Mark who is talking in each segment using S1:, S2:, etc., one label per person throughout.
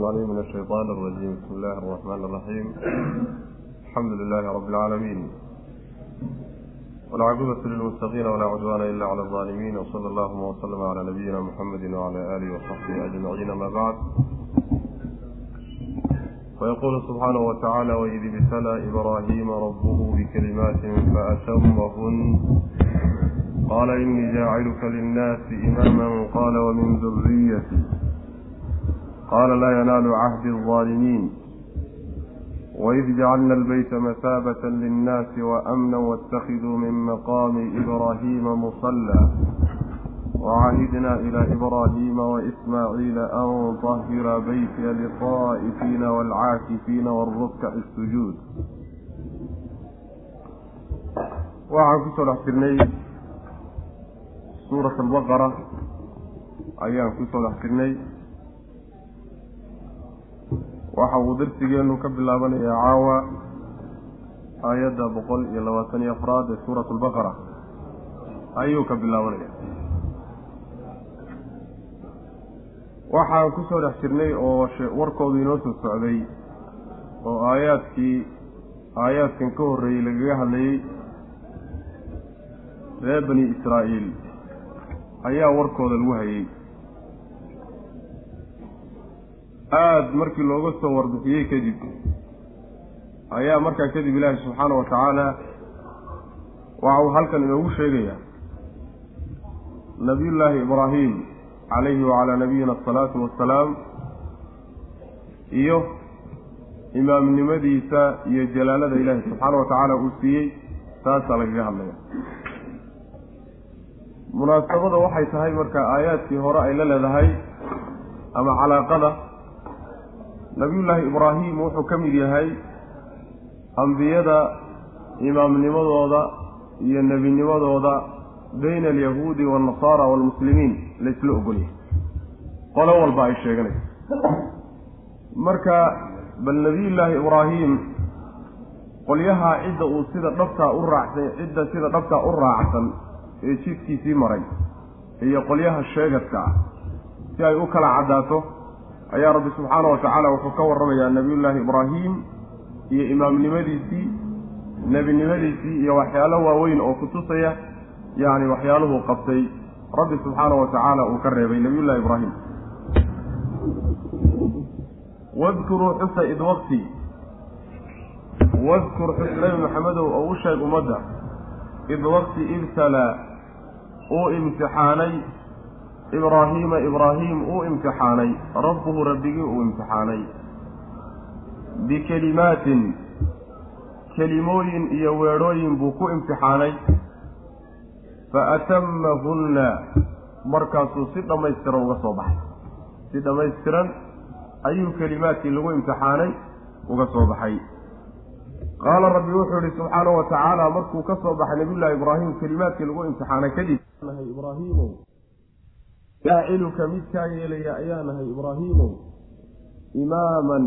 S1: عليه من الشيطان الرجيم بسم الله الرحمن الرحيم الحمد لله رب العالمين والعاقبة للمتقين ولا عدوان إلا على الظالمين وصلى الله وسلم على نبينا محمد وعلى آله وصحبه أجمعين ما بعد ويقول سبحانه وتعالى وإذ ابتلى إبراهيم ربه بكلمات فأتمهن قال إني جاعلك للناس إماما قال ومن ذريتي قال لا ينال عهد الظالمين وإذ جعلنا البيت مثابة للناس وأمنا واتخذوا من مقام إبراهيم مصلى وعهدنا إلى إبراهيم وإسماعيل أن طهر بيتي للطائفين والعاكفين والركع السجود waxaan kusoo dhex jirnay suurat albaqara ayaan kusoo dhex jirnay waxa uu darsigeenu ka bilaabanayaa caawa aayadda boqol iyo labaatan iyo afraad ee suurat albaqara ayuu ka bilaabanaya waxaan ku soo dhex jirnay oo warkoodu inoo soo socday oo aayaadkii aayaadkan ka horreeyey lagaga hadlayey reer bani israa'iil ayaa warkooda lagu hayay aada markii looga soo warbixiyey kadib ayaa markaa kadib ilaahi subxaana wa tacaala waxa uu halkan inoogu sheegayaa nabiyullaahi ibraahim calayhi wacalaa nabiyina asalaatu wassalaam iyo imaamnimadiisa iyo jalaalada ilaahi subxaana wa tacaala uu siiyey taasaa lagaga hadlaya munaasabada waxay tahay marka aayaadkii hore ay la leedahay ama calaaqada nabiyullaahi ibraahim wuxuu ka mid yahay ambiyada imaamnimadooda iyo nebinimadooda bayna alyahuudi waannasaara waalmuslimiin laysla ogolyahay. Qolo walba ay sheeganayso marka bal nebiyullaahi ibraahim qolyahaa cidda uu sida dhabtaa u raacsan cidda sida dhabtaa u raacsan ee jidkiisii maray iyo qolyaha sheegadka ah si ay u kala caddaato ayaa rabbi subxaana wa tacaala wuxuu ka warramayaa nebiyullaahi ibraahim iyo imaamnimadiisii nebinimadiisii iyo waxyaalo waaweyn oo kutusaya yacni waxyaaluhuu qabtay. Rabbi subxaana wa tacaala uu ka reebay nebiyullahi ibraahim. Wadkuruu xusa id waqti. Wadkur xus nebi maxamedow oo u sheeg ummadda id waqti ibtalaa uu imtixaanay ibraahiima ibraahim uu imtixaanay rabbuhu rabbigii uu imtixaanay bikelimaatin kelimooyin iyo weedhooyin buu ku imtixaanay fa atamahunna markaasuu si dhammaystiran uga soo baxay si dhammaystiran ayuu kelimaadkii lagu imtixaanay uga soo baxay qaala rabbi wuxuu yihi subxaanahu wa tacaala markuu ka soo baxay nabiyullaahi ibraahim kelimaadkii lagu imtixaanay kadib ibraahimow jaaciluka mid kaa yeelaya ayaa nahay ibraahiimow imaaman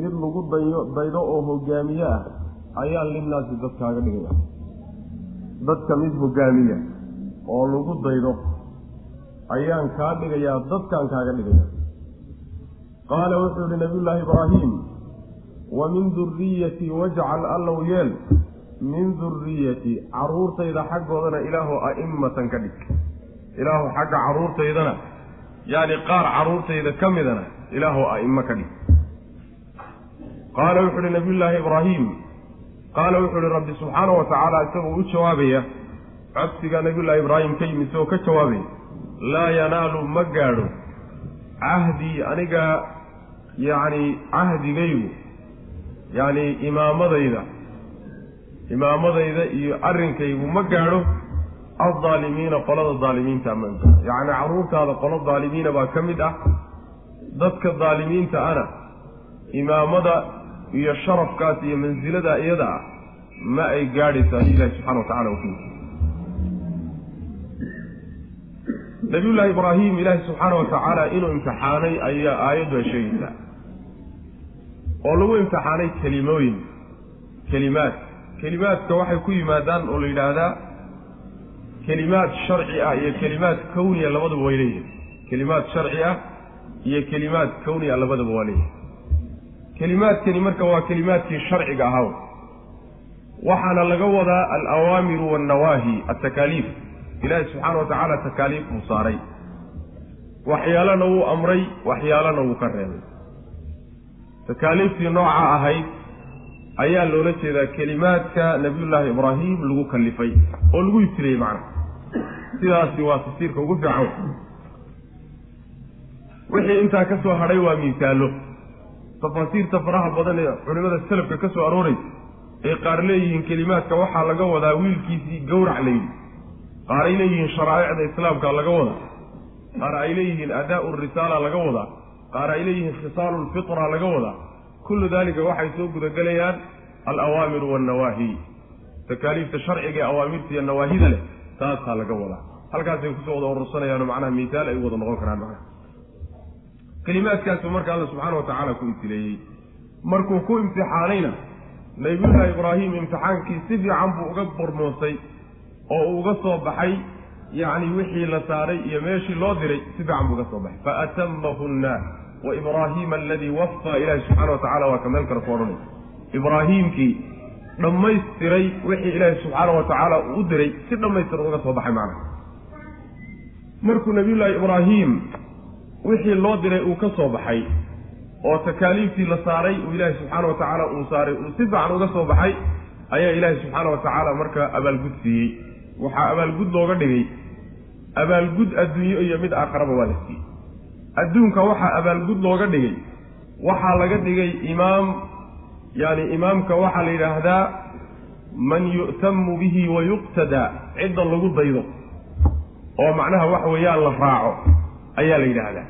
S1: mid lagu daydo oo hogaamiye ah ayaan linnaasi dadkaaga dhigaya. Dadka mid hogaamiya oo lagu daydo ayaan kaa dhigayaa dadkaan kaaga dhigaya. Qaala wuxuu yihi nabiyullaahi ibraahim wa min duriyatii wajcal allow yeel min duriyati carruurtayda xaggoodana ilaahu a'immatan ka dhig ilaahu xagga carruurtaydana yacni qaar carruurtayda ka midana ilaahu a'immo ka dhig. Qaala wuxuu uhi nabiyullaahi ibraahim. Qaala wuxuu uhi rabbi subxaana wa tacaala isagoo u jawaabaya. Codsiga nabiyullaahi ibraahim ka yimid isagoo ka jawaabaya laa yanaalu ma gaadho. Cahdii aniga yacni cahdigaygu yacni imaamadayda imaamadayda iyo arrinkaygu ma gaadho aldaalimiina qolada daalimiinta ma gaadho yacni carruurtaada qolo daalimiina baa ka mid ah dadka daalimiinta ana imaamada iyo sharafkaas iyo mansilada iyada ah ma ay gaadhayso ilahi subxana wa tacala u nabiyullaahi ibraahim ilaahi subxaana wa tacaala inuu imtixaanay ayaa aayaddu ay sheegaysaa oo lagu imtixaanay kelimooyin kelimaad kelimaadka waxay ku yimaadaan oo la yidhaahdaa kelimaad sharci ah iyo kelimaad kowniya labaduba way leeyihiin kelimaad sharci ah iyo kelimaad kawni a labadaba waa leeyahay kelimaadkani marka waa kelimaadkii sharciga ahaa waxaana laga wadaa alawaamiru wannawaahi altakaaliif ilaahi subxaana wa tacaala takaaliif buu saaray. Waxyaalana wuu amray waxyaalana wuu ka reebay. Takaaliiftii nooca ahayd ayaa loola jeedaa kelimaadka nabiyullaahi ibraahim lagu kallifay oo lagu ibtileeyey macna sidaasi waa tafsiirka ugu fiican wixii intaa ka soo hadhay waa miisaallo. Tafaasiirta faraha badan ee culimmada salafka ka soo arooraysa ee qaar leeyihiin kelimaadka waxaa laga wadaa wiilkiisii gowrac la qaar ay leeyihiin sharaa'icda islaamka laga wadaa. Qaar ay leeyihiin adaa-u risaala laga wadaa. Qaar ay leeyihiin khisaalu lfitra laga wadaa. Kullu daalika waxay soo gudagelayaan alawaamiru wannawaahi. Takaaliifta sharciga ee awaamirta iyo nawaahida leh taasaa laga wadaa halkaasay ku soo wada urursanayaano macnaha miisaal ay u wada noqon karaan macnaha kelimaadkaasu marka alla subxaana wa tacaala ku ibtileeyey markuu ku imtixaanayna nabiyullaahi ibraahim imtixaankii si fiican buu uga bormoosay oo uu uga soo baxay. Yacni wixii la saaray iyo meeshii loo diray si fiican buu uga soo baxay. Faatamahunna wa ibraahiima aladii wafaa ilaahi subxana wa tacala waa ka meel kale ku odhanay ibraahiimkii dhammaystiray wixii ilaahi subxaana wa tacaala uu u diray si dhammaystiran uga soo baxay macnaha. Markuu nabiyullaahi ibraahim wixii loo diray uu ka soo baxay oo takaaliiftii la saaray uu ilaahi subxaana wa tacaala uu saaray uu si fiican uga soo baxay ayaa ilaahi subxaana wa tacaala markaa abaalgud siiyey. Waxaa abaalgud looga dhigay. Abaalgud adduunyo iyo mid aakharaba waa la siiyey. Adduunka waxaa abaalgud looga dhigay. Waxaa laga dhigay imaam yaani imaamka waxaa la yidhaahdaa man yu'tamu bihi wa yuqtadaa cidda lagu daydo oo macnaha waxa weeyaan la raaco ayaa la yidhaahdaa.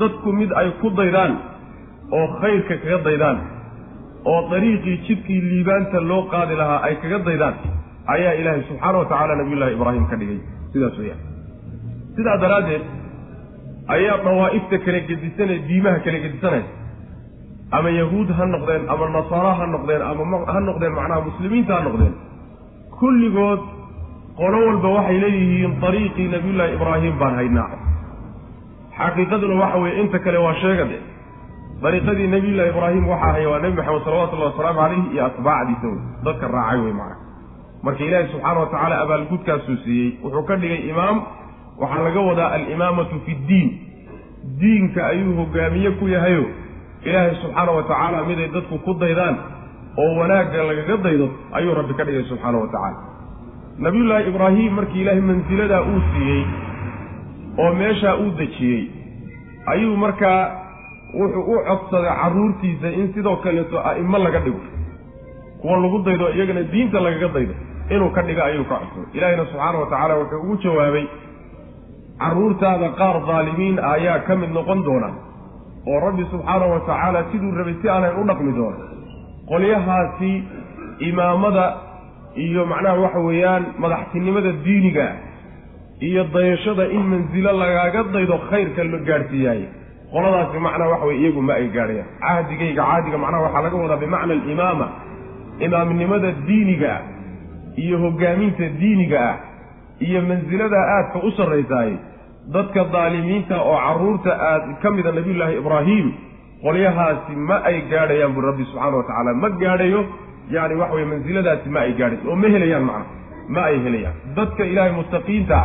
S1: Dadku mid ay ku daydaan oo khayrka kaga daydaan oo dariiqii jidkii liibaanta loo qaadi lahaa ay kaga daydaan ayaa ilaahay subxaana wa tacaala nabiyullaahi ibraahim ka dhigay. Sidaas weeyaan. Sidaa daraaddeed ayaa dawaa'ifta kala gedisanee diimaha kala gedisanaysa ama yahuud ha noqdeen ama nasaara ha noqdeen ama ha noqdeen macnaha muslimiinta ha noqdeen. Kulligood qolo walba waxay leeyihiin dariiqii nabiyullaahi ibraahim baan haynaa. Xaqiiqaduna waxa weeye inta kale waa sheegade dariiqadii nabiyullahi ibraahim waxaa haya waa nebi maxamed salawatullahi wasalaamu calayhi iyo atbaacdiisa wey dadka raacay wey macna. Marka ilaahi subxaana wa tacaala abaalgudkaasuu siiyey wuxuu ka dhigay imaam. Waxaa laga wadaa alimaamatu fi ddiin. Diinka ayuu hogaamiye ku yahayo ilaahay subxaana wa tacaala miday dadku ku daydaan oo wanaagga lagaga daydo ayuu rabbi ka dhigay subxaana wa tacaala. Nabiyullaahi ibraahim markii ilaahay mansiladaa uu siiyey oo meeshaa uu dejiyey ayuu markaa wuxuu u codsaday carruurtiisa in sidoo kaleeto a'imo laga dhigo kuwa lagu daydo iyagana diinta lagaga daydo inuu ka dhigo ayuu ka codsaday. Ilaahina subxaana wa tacaala wuxuu ugu jawaabay carruurtaada qaar daalimiin ayaa ka mid noqon doona oo rabbi subxaana wa tacaala siduu rabay si aanan u dhaqmi doona qolyahaasi imaamada iyo macnaha waxa weeyaan madaxtinimada diiniga iyo dayashada in mansilo lagaaga daydo khayrka la gaadhsiiyaaye qoladaasi macnaha waxa weye iyagu ma ay gaadhayaan. Cahdigayga caadiga macnaha waxaa laga wadaa bimacna alimaama. Imaamnimada diiniga ah iyo hogaaminta diiniga ah iyo mansilada aadka u sarraysaaye dadka daalimiinta oo carruurta aad ka mida nabiyullaahi ibraahim qolyahaasi ma ay gaadhayaan buri rabbi subxaana wa tacaala. Ma gaadhayo yani waxa weye mansiladaasi ma ay gaadhayso. Oo ma helayaan macnaha ma ay helayaan. Dadka ilaahay muttaqiinta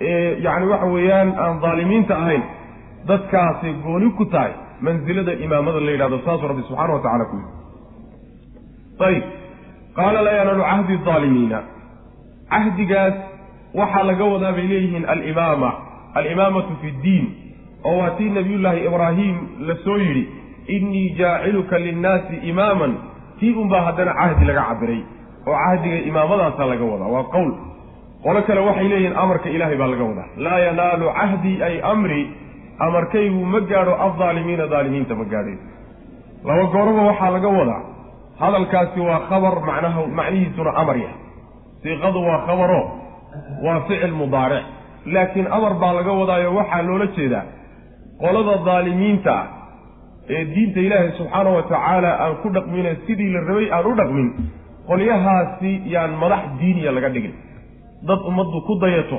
S1: ee yani waxa weeyaan aan daalimiinta ahayn dadkaasay gooni ku tahay mansilada imaamada la yidhahdo saasuu rabbi subxana wa tacala ku yidhi. Ayib qaala laa yanaalu cahdi aalimiina cahdigaas waxaa laga wadaa bay leeyihiin alimaama alimaamatu fi ddiin oo waa tii nabiyullaahi ibraahim la soo yidhi innii jaaciluka linnaasi imaaman tii unbaa haddana cahdi laga cabiray oo cahdiga imaamadaasa laga wadaa. Waa qowl. Qolo kale waxay leeyihiin amarka ilaahay baa laga wadaa. Laa yanaalu cahdii ay amri amarkaygu ma gaadho aldaalimiina daalimiinta ma gaadhay laba gooraba waxaa laga wadaa. Hadalkaasi waa khabar macnaha macnihiisuna amar yahay. Siiqadu waa khabaro waa ficil mudaaric laakiin amar baa laga wadaayo waxaa loola jeedaa qolada daalimiinta ah ee diinta ilaahay subxaana wa tacaala aan ku dhaqmine sidii la rabay aan u dhaqmin qolyahaasi yaan madax diiniya laga dhigin. Dad ummaddu ku dayato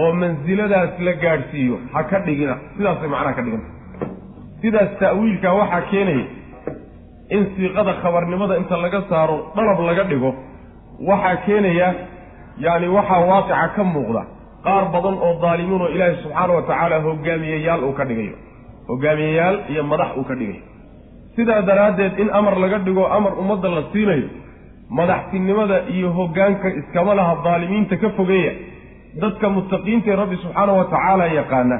S1: oo mansiladaas la gaadhsiiyo ha ka dhigina. Sidaasay macnaha ka dhiganta. Sidaas ta'wiilkaa waxaa keenaya in siiqada khabarnimada inta laga saaro dalab laga dhigo waxaa keenaya yacni waxaa waaqica ka muuqda qaar badan oo daalimiin oo ilaahay subxaana wa tacaala hogaamiyeyaal uu ka dhigayo hogaamiyeyaal iyo madax uu ka dhigayo sidaa daraaddeed in amar laga dhigo amar ummadda la siinayo madaxtinimada iyo hoggaanka iskama laha daalimiinta ka fogeeya dadka muttaqiintaee rabbi subxaana wa tacaala yaqaana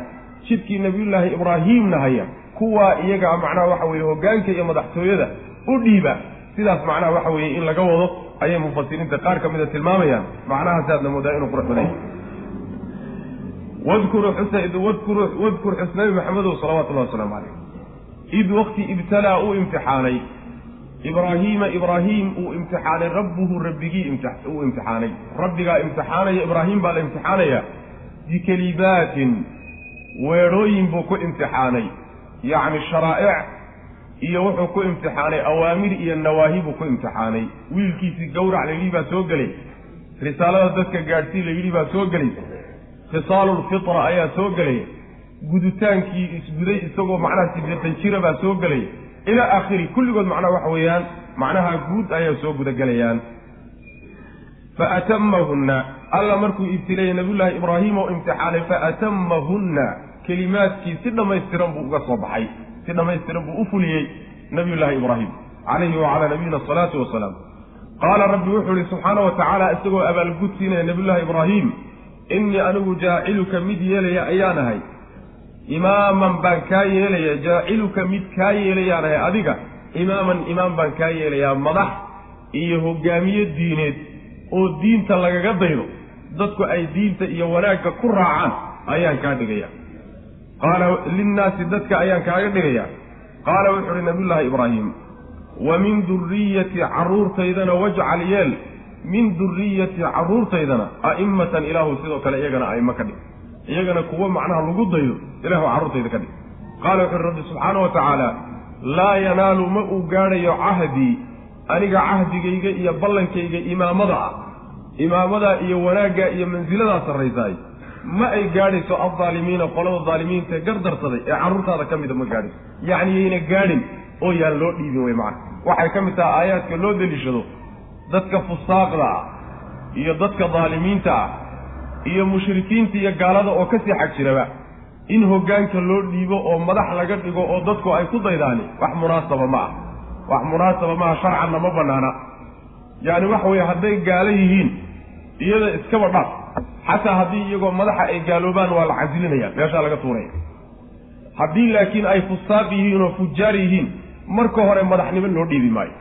S1: jidkii nebiyullaahi ibraahiimna haya kuwaa iyaga macnaha waxa weeye hoggaanka iyo madaxtooyada u dhiiba. Sidaas macnaha waxa weeye in laga wado ayay mufasiriinta qaar ka mida tilmaamayaan. Macnahaasaadna moodaa inuu qurux badan yahay wadkur xus nabi maxamedow salawatullahi wasalaamu calayh id waqti ibtalaa uu imtixaanay. Ibraahiima ibraahim uu imtixaanay rabbuhu rabbigii uu imtixaanay. Rabbigaa imtixaanaya ibraahim baa la imtixaanaya. Bikelimaatin weedhooyin buu ku imtixaanay. Yacni sharaa'ic iyo wuxuu ku imtixaanay. Awaamir iyo nawaahi buu ku imtixaanay. Wiilkiisii gawrac layidhi baa soo gelay. Risaalada dadka gaadhsii layidhi baa soo gelay khisaalulfitra ayaa soo gelaya gudutaankii isguday isagoo macnaha sideetan jira baa soo gelaya ilaa aakhiri kulligood macnaha waxa weeyaan macnaha guud ayaa soo gudagelayaan. Fa atamahunna alla markuu ibtileeyey nabiyullaahi ibraahim oo imtixaanay fa atamahunna kelimaadkii si dhammaystiran buu uga soo baxay. Si dhammaystiran buu u fuliyey nabiyullaahi ibraahim calayhi wacalaa nabiyina asalaatu wasalaam. Qaala rabbi wuxuu ihi subxaana wa tacaala isagoo abaalgud siinaya nabiyullaahi ibraahim innii anigu jaaciluka mid yeelaya ayaan ahay. Imaaman baan kaa yeelaya jaaciluka mid kaa yeelayaan ahay. Adiga imaaman imaam baan kaa yeelayaa. Madax iyo hogaamiye diineed oo diinta lagaga daydo dadku ay diinta iyo wanaagga ku raacaan ayaan kaa dhigaya qaala linnaasi dadka ayaan kaaga dhigayaa. Qaala wuxu uhi nabiyullaahi ibraahim wa min duriyati carruurtaydana wajcal yeel min duriyati carruurtaydana a'immatan ilaahu sidoo kale iyagana a'imo ka dhig. Iyagana kuwo macnaha lagu daydo ilaahu carruurtayda ka dhig. Qaala wuxu uhi rabbi subxaana wa tacaala laa yanaalu ma uu gaadhayo cahdii aniga cahdigayga iyo ballankayga imaamada ah. Imaamadaa iyo wanaaggaa iyo mansiladaa sarraysaay. Ma ay gaadhayso addaalimiina qolada daalimiinta gardarsaday ee carruurtaada ka mida ma gaadhayso. Yacni yayna gaadhin oo yaan loo dhiibin wey macana waxay ka mid tahay aayaadka loo deliishado dadka fusaaqda ah iyo dadka daalimiinta ah iyo mushrikiinta iyo gaalada oo ka sii xag jiraba in hoggaanka loo dhiibo oo madax laga dhigo oo dadku ay ku daydaani wax munaasaba ma ah. Wax munaasaba maaha sharcanna ma bannaana. Yacni waxa weeye hadday gaalo yihiin iyada iskaba dhaaf xataa haddii iyagoo madaxa ay gaaloobaan waa la casilinaya meeshaa laga tuuraya. Haddii laakiin ay fusaaq yihiin oo fujaar yihiin marka hore madaxnimo loo dhiibi maayo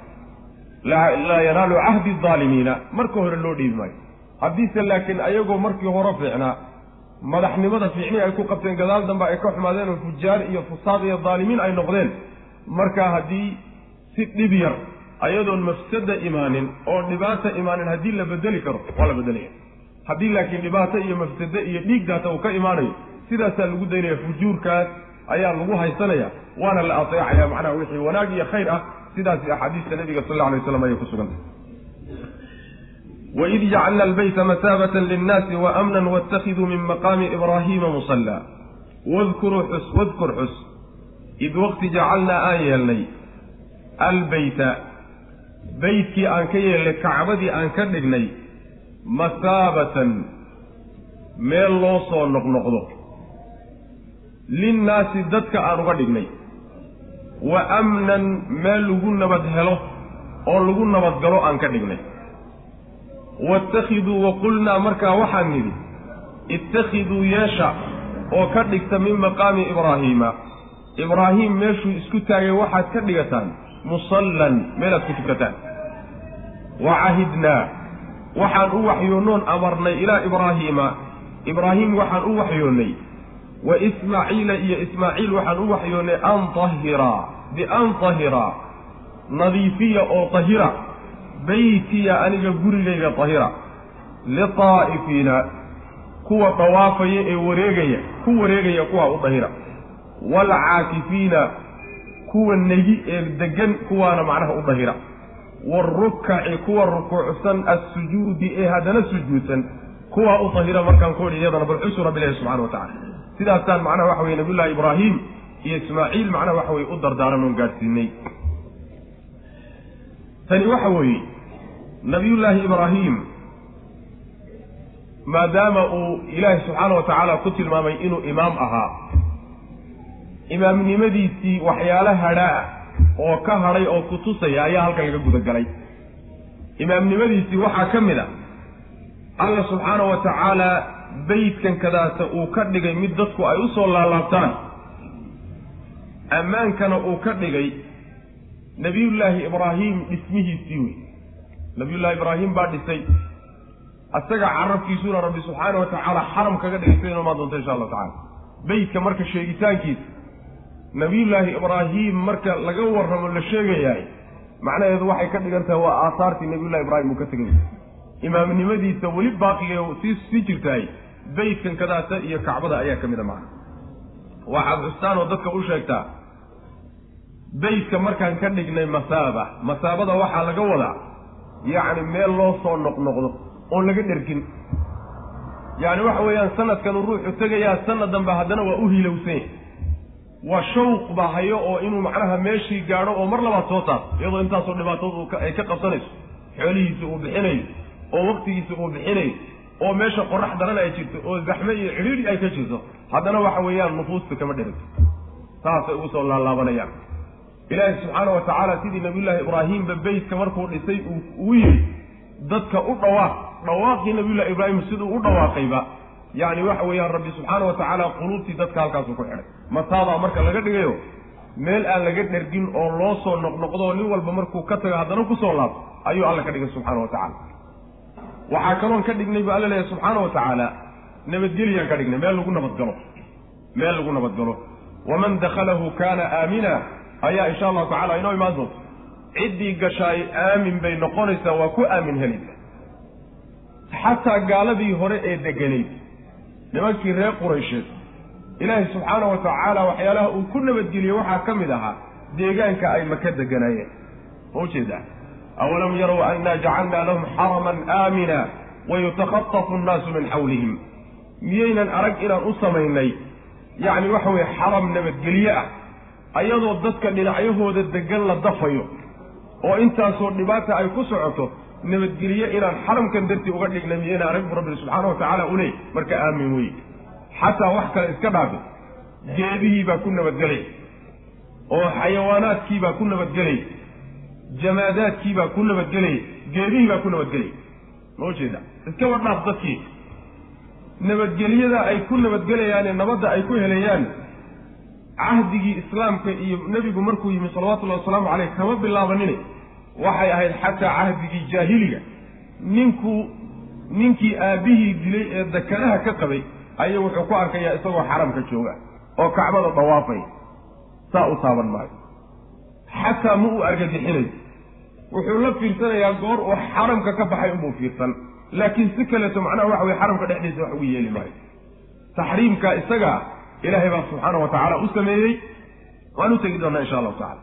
S1: laa yanaalu cahdi aalimiina marka hore loo dhiibi maayo haddiise laakiin ayagoo markii hore fiicnaa madaxnimada fiicnii ay ku qabteen gadaal dambe ay ka xumaadeen oo fujaar iyo fusaaq iyo daalimiin ay noqdeen markaa haddii si dhib yar ayadoon mafsada imaanin oo dhibaata imaanin haddii la bedeli karo waa la bedelaya haddii laakiin dhibaato iyo mafsade iyo dhiigdaata uu ka imaanayo sidaasaa lagu daynaya fujuurkaas ayaa lagu haysanaya waana la ateecaya macnaha wixii wanaag iyo khayr ah sidaasi axaadiista nabiga sal alla alay waslam ayay ku sugantay waid jacalna albayta mataabata linnaasi waamnan waاtakhiduu min maqaami ibraahiima musallaa wadkuruu xus wadkur xus. Id waqti jacalnaa aan yeelnay albeyta beytkii aan ka yeelnay kacbadii aan ka dhignay masaabatan meel loo soo noqnoqdo. Linnaasi dadka aan uga dhignay wa amnan meel lagu nabad helo oo lagu nabadgalo aan ka dhignay. Waittakhiduu wa qulnaa markaa waxaan nidhi ittakhiduu yeesha oo ka dhigta min maqaami ibraahiima ibraahiim meeshuu isku taagay waxaad ka dhigataan musallan meelaad ku tukataan. Wa cahidnaa waxaan u waxyoonoon amarnay ilaa ibraahiima ibraahiim waxaan u waxyoonnay wa ismaaciila iyo ismaaciil waxaan u waxyoonnay an tahiraa bian tahiraa nadiifiya oo tahira. Beytiya aniga gurigayga tahira. Litaa'ifiina kuwa dawaafaya ee wareegaya ku wareegaya kuwa u dahira waalcaakifiina kuwa negi ee degan kuwaana macnaha u dahira waarukaci kuwa rukuucsan assujuudi ee haddana sujuudsan kuwaa u tahira markaan ku idhi iyadana bal xusu rabbi ilahi subxana wa tacala sidaasaan macnaha waxa weye nabiyullahi ibraahim iyo ismaaciil macnaha waxa weye u dardaaran oon gaadhsiinay. Tani waxa weeye nabiyullaahi ibraahim maadaama uu ilaahi subxaana wa tacaala ku tilmaamay inuu imaam ahaa imaamnimadiisii waxyaalo hadhaa oo ka hadhay oo ku tusaya ayaa halkan laga gudagalay. Imaamnimadiisii waxaa ka mid a alla subxaana wa tacaala beytkan kadaata uu ka dhigay mid dadku ay u soo laalaabtaan. Ammaankana uu ka dhigay nabiyullaahi ibraahim dhismihiisii wey nabiyullahi ibraahim baa dhisay asaga carabkiisuna rabbi subxaana wa tacaala xaram kaga dhigay sida inoomaa doonta insha allahu tacala beytka marka sheegitaankiisa nabiyullaahi ibraahim marka laga warramo la sheegayahay macnaheedu waxay ka dhigan tahay waa aahaartii nabiyullahi ibraahim uu ka tegay. Imaamnimadiisa weli baaqiga sii sii jirtahay beytkan kadaata iyo kacbada ayaa ka mid a macna waxaad xustaan oo dadka u sheegtaa beytka markaan ka dhignay masaaba masaabada waxaa laga wadaa yacni meel loo soo noqnoqdo oon laga dhergin. Yacni waxa weeyaan sanadkanu ruuxu tegayaa sanad danba haddana waa u hilowsanya waa shawq baa hayo oo inuu macnaha meeshii gaadho oo mar labaad soo taas iyadoo intaasoo dhibaatoodu ay ka qabsanayso xoolihiisa uu bixinayo oo waktigiisa uu bixinayo oo meesha qorax daran ay jirto oo zaxme iyo cidhiidhi ay ka jirto haddana waxa weeyaan nufuusta kama dheragto saasay ugu soo laalaabanayaan ilaahi subxaana wa tacaala sidii nabiyullaahi ibraahimba beytka markuu dhisay uu yidhi dadka u dhawaaq dhawaaqii nabiyullahi ibraahim siduu u dhawaaqayba yacni waxa weeyaan rabbi subxaana wa tacaala quluubtii dadka halkaasuu ku xidhay mataadaa marka laga dhigayo? Meel aan laga dhergin oo loo soo noqnoqdo nin walba markuu ka tago haddana ku soo laabto ayuu alla ka dhigay subxaana wa tacaala waxaa kaloon ka dhignay bu alla leeyahay subxaana wa tacaala nabadgelyaan ka dhignay meel lagu nabadgalo meel lagu nabadgalo. Waman dakhalahu kaana aamina ayaa insha allahu tacala inoo imaan doonto ciddii gashaay aamin bay noqonaysaa waa ku aamin helaysa xataa gaaladii hore ee deganayd nimankii reer quraysheed ilaahay subxaana wa tacaala waxyaalaha uu ku nabadgeliyey waxaa ka mid ahaa deegaanka ay maka deganaayeen. Ma u jeedaa awalam yarow annaa jacalnaa lahum xaraman aamina wayutakhatafu annaasu min xawlihim miyaynan arag inaan u samaynay yacni waxa weye xaram nabadgelye ah ayadoo dadka dhinacyahooda degan la dafayo oo intaasoo dhibaata ay ku socoto nabadgelye inaan xaramkan dartii uga dhignay miyayna arag bu rabbi subxaana wa tacaala u leey marka aamin wey xataa wax kale iska dhaafi geedihii baa ku nabadgelay oo xayawaanaadkii baa ku nabadgelay jamaadaadkii baa ku nabadgelay geedihii baa ku nabadgelay ma ujeeda iskaba dhaaf dadkii. Nabadgelyada ay ku nabadgelayaane nabadda ay ku helayaan cahdigii islaamka iyo nebigu markuu yimi salawatullahi wasalaamu caleyh kama bilaabanine. Waxay ahayd xataa cahdigii jaahiliga. Ninkuu ninkii aabbihii dilay ee dakanaha ka qabay ayuu wuxuu ku arkayaa isagoo xaramka jooga oo kacbada dawaafay saa u taaban maayo. Xataa ma uu argagixinayo wuxuu la fiirsanayaa goor uu xaramka ka baxay unbuu fiirsan. Laakiin si kaleeto macnaha waxa weye xaramka dhexdiisa wax ugu yeeli maayo. Taxriimka isaga ilaahay baa subxaana wa tacaala u sameeyey. Waan u tegi doonaa insha allahu tacala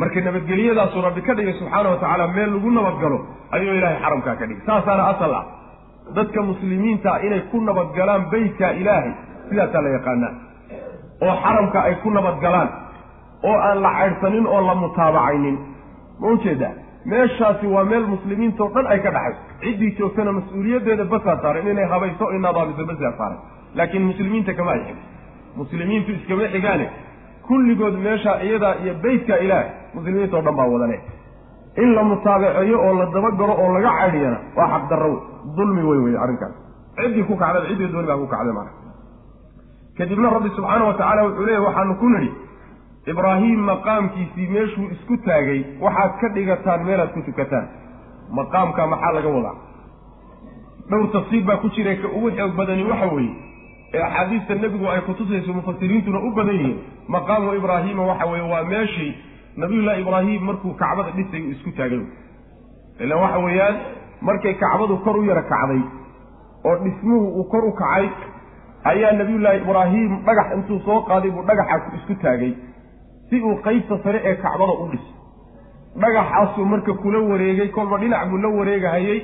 S1: marka nabadgelyadaasuu rabbi ka dhigay subxaana wa tacaala meel lagu nabadgalo ayuu ilaahay xaramkaa ka dhigay. Saasaana asal ah. Dadka muslimiinta inay ku nabadgalaan beytka ilaahay sidaasaa la yaqaanaa. Oo xaramka ay ku nabadgalaan. Oo aan la caydhsanin oo la mutaabacaynin ma u jeedaa meeshaasi waa meel muslimiintao dhan ay ka dhaxayso ciddii joogtana mas'uuliyaddeeda basaa saaran inay habayso o inadaabiso basaa saaran laakiin muslimiinta kama ay xig muslimiintu iskama xigaane. Kulligood meeshaa iyadaa iyo beytka ilaahay muslimiinta o dhan baa wadane. In la mutaabaceeyo oo la dabagalo oo laga caydhiyana waa xaqdarro dulmi wey wey arrinkaas. Ciddii ku kacdaba ciddii dooni baa ku kacday maana. Kadibna rabbi subxaana wa tacaala wuxuu leeyahy waxaanu ku nidhi ibraahim maqaamkiisii meeshuu isku taagay waxaad ka dhigataan meelaad ku tukataan. Maqaamka maxaa laga wadaa? Dhowr tafsiir baa ku jira ka ugu xoog badani waxa weeye ee axaadiista nebigu ay kutusayso mufasiriintuna u badan yihiin maqaamu ibraahiima waxa weeye waa meeshii nabiyullahi ibraahim markuu kacbada dhisay uu isku taagay. Ilaan waxa weeyaan markay kacbadu kor u yara kacday oo dhismuhu uu kor u kacay ayaa nabiyullaahi ibraahim dhagax intuu soo qaaday buu dhagaxa isku taagay si uu qaybta sare ee kacbada u dhiso dhagaxaasuu marka kula wareegay kolba dhinac buu la wareegahayey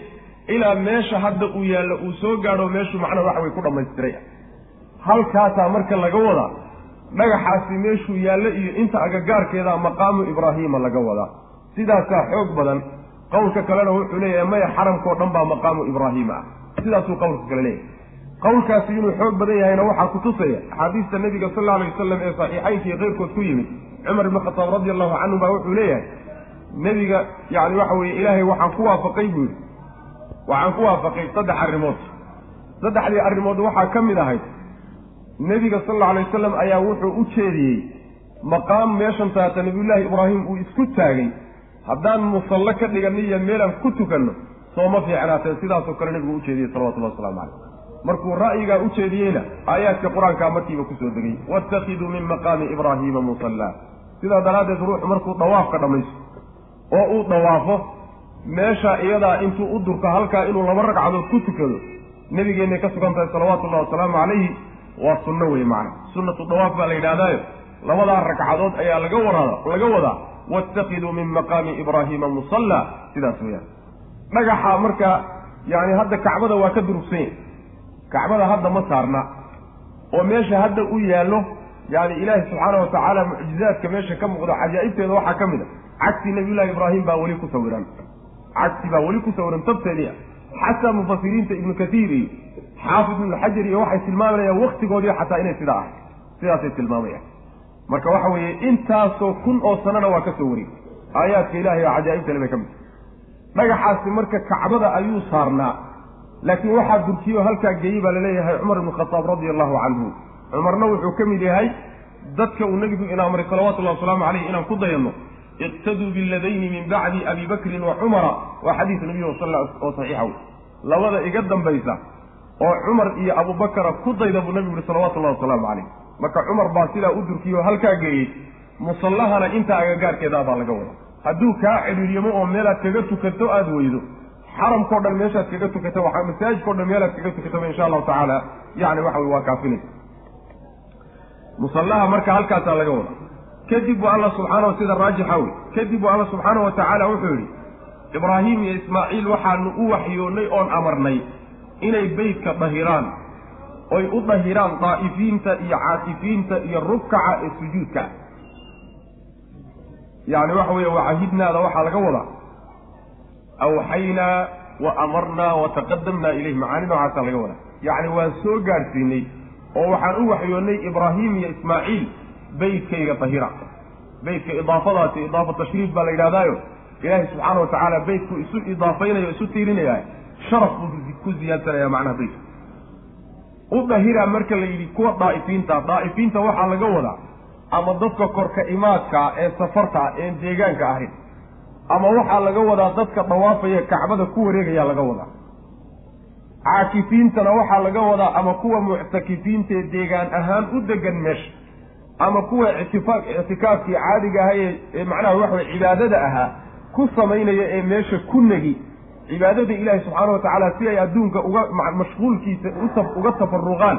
S1: ilaa meesha hadda uu yaallo uu soo gaadho meeshu macnaha waxa way ku dhammaystiray halkaasaa marka laga wadaa dhagaxaasi meeshuu yaallo iyo inta agagaarkeeda maqaamu ibraahiima laga wadaa. Sidaasaa xoog badan qowlka kalena wuxuu leeyahay maya xaramkao dhan baa maqaamu ibraahiima ah. Sidaasuu qowlka kale leeyahay. Qowlkaasi inuu xoog badan yahayna waxaa kutusaya axaadiista nebiga sal alla alay wasalam ee saxiixaynka iyo keyrkood ku yimid cumar ibni khataab radi allahu canhu baa wuxuu leeyahay nebiga yani waxa weeye ilaahay waxaan ku waafaqay buu yidhi. Waxaan ku waafaqay saddex arrimood. Saddexdii arrimood waxaa ka mid ahayd nebiga sal alla alay wasalam ayaa wuxuu u jeediyey maqaam meeshan taata nabiyullaahi ibraahim uu isku taagay. Haddaan musallo ka dhiganno iyo meelaan ku tukanno sooma fiicnaateen sidaasoo kale nebigu u jeediyey salawatullahi waslamu caleyh markuu ra'yigaa u jeediyeyna aayaadka qur'aankaa markiiba ku soo degay. Waattakiduu min maqaami ibraahiima musallaa. Sidaa daraaddeed ruuxu markuu dawaafka dhammaysto oo uu dawaafo meesha iyadaa intuu u durko halkaa inuu laba ragcadood ku tukado nebigeennay ka sugan tahay salawaatullahi wasalaamu calayhi waa sunno wey macna sunnatu dawaaf baa la yidhahdaayo labadaa ragcadood ayaa laga waraada laga wadaa waattakiduu min maqaami ibraahiima musallaa. Sidaas weyaan dhagaxa marka yani hadda kacbada waa ka durugsan yahy kacbada hadda ma saarna. Oo meesha hadda u yaallo yani ilaahi subxaana watacaala mucjizaadka meesha ka muuqda cajaa'ibteeda waxaa ka mid a. Cagsi nabiyullahi ibraahim baa weli ku sawiran cagsi baa weli ku sawiran tabteedii ah. Xataa mufasiriinta ibnu katiir iyo xaafid ibnu xajar iyo waxay tilmaamayaan waktigoodii xataa inay sidaa ahay sidaasay tilmaamayaan. Marka waxa weeye intaasoo kun oo sanana waa ka soo wareegay aayaadka ilahay oo cajaa'ibtale bay ka mid dhagaxaasi marka kacbada ayuu saarnaa laakiin waxaa durkiyo halkaa geeyey baa la leeyahay cumar ibnu khataab radia allahu canhu cumarna wuxuu ka mid yahay dadka uu nebigu ina amray salawatullahi wasalaamu caleyh inaan ku dayanno iqtaduu biladayni min bacdi abi bakrin wa cumara waa xadiis nebiyu sal oo saxiixa wey labada iga dambaysa oo cumar iyo abubakara ku dayda buu nebigu yihi salawatullahi wasalaamu caleyh marka cumar baa sidaa u durkiyo halkaa geeyey musallahana intaa agagaarkeedaa baa laga wada hadduu kaa cidhiiryamo oo meelaad kaga tukato aada weydo xaramkao dhan meeshaad kaga tukata waa masaajidkao dhan meelaad kaga tukataba insha allahu tacaala. Yani waxa wey waa kaafinaysa musallaha marka halkaasaa laga wada. Kadib bu alla subxaanahu sida raajixa wey kadib bu alla subxaanahu wa tacaala wuxuu yidhi ibraahim iyo ismaaciil waxaanu u waxyoonnay oon amarnay inay beytka dahiraan oy u dahiraan daa'ifiinta iyo caatifiinta iyo rubkaca ee sujuudka. Yani waxa weeye wacahidnaada waxaa laga wadaa awxaynaa wa amarnaa wa taqadamnaa ilayh macaani noocaasaa laga wadaa yacni waan soo gaadhsiinay oo waxaan u waxyoonnay ibraahim iyo ismaaciil beytkayga dahira beytka idaafadaasi idaafa tashriif baa la yidhahdaayo ilaahay subxaana watacaala beytku isu idaafaynayo isu tiirinaya sharaf buu ku ziyaadsanaya macnaha beytka u dahira marka la yidhi kuwa daa'ifiinta daa'ifiinta waxaa laga wadaa ama dadka korka imaadka ee safarta een deegaanka ahayn ama waxaa laga wadaa dadka dawaafaya kacbada ku wareegayaa laga wadaa. Caakifiintana waxaa laga wadaa ama kuwa muctakifiintaee deegaan ahaan u degan meesha ama kuwa ictifa ictikaafkii caadiga ahaa ee macnaha waxaway cibaadada ahaa ku samaynaya ee meesha ku negi. Cibaadada ilaahi subxaana watacaala si ay adduunka uga mashquulkiisa uga tafaruqaan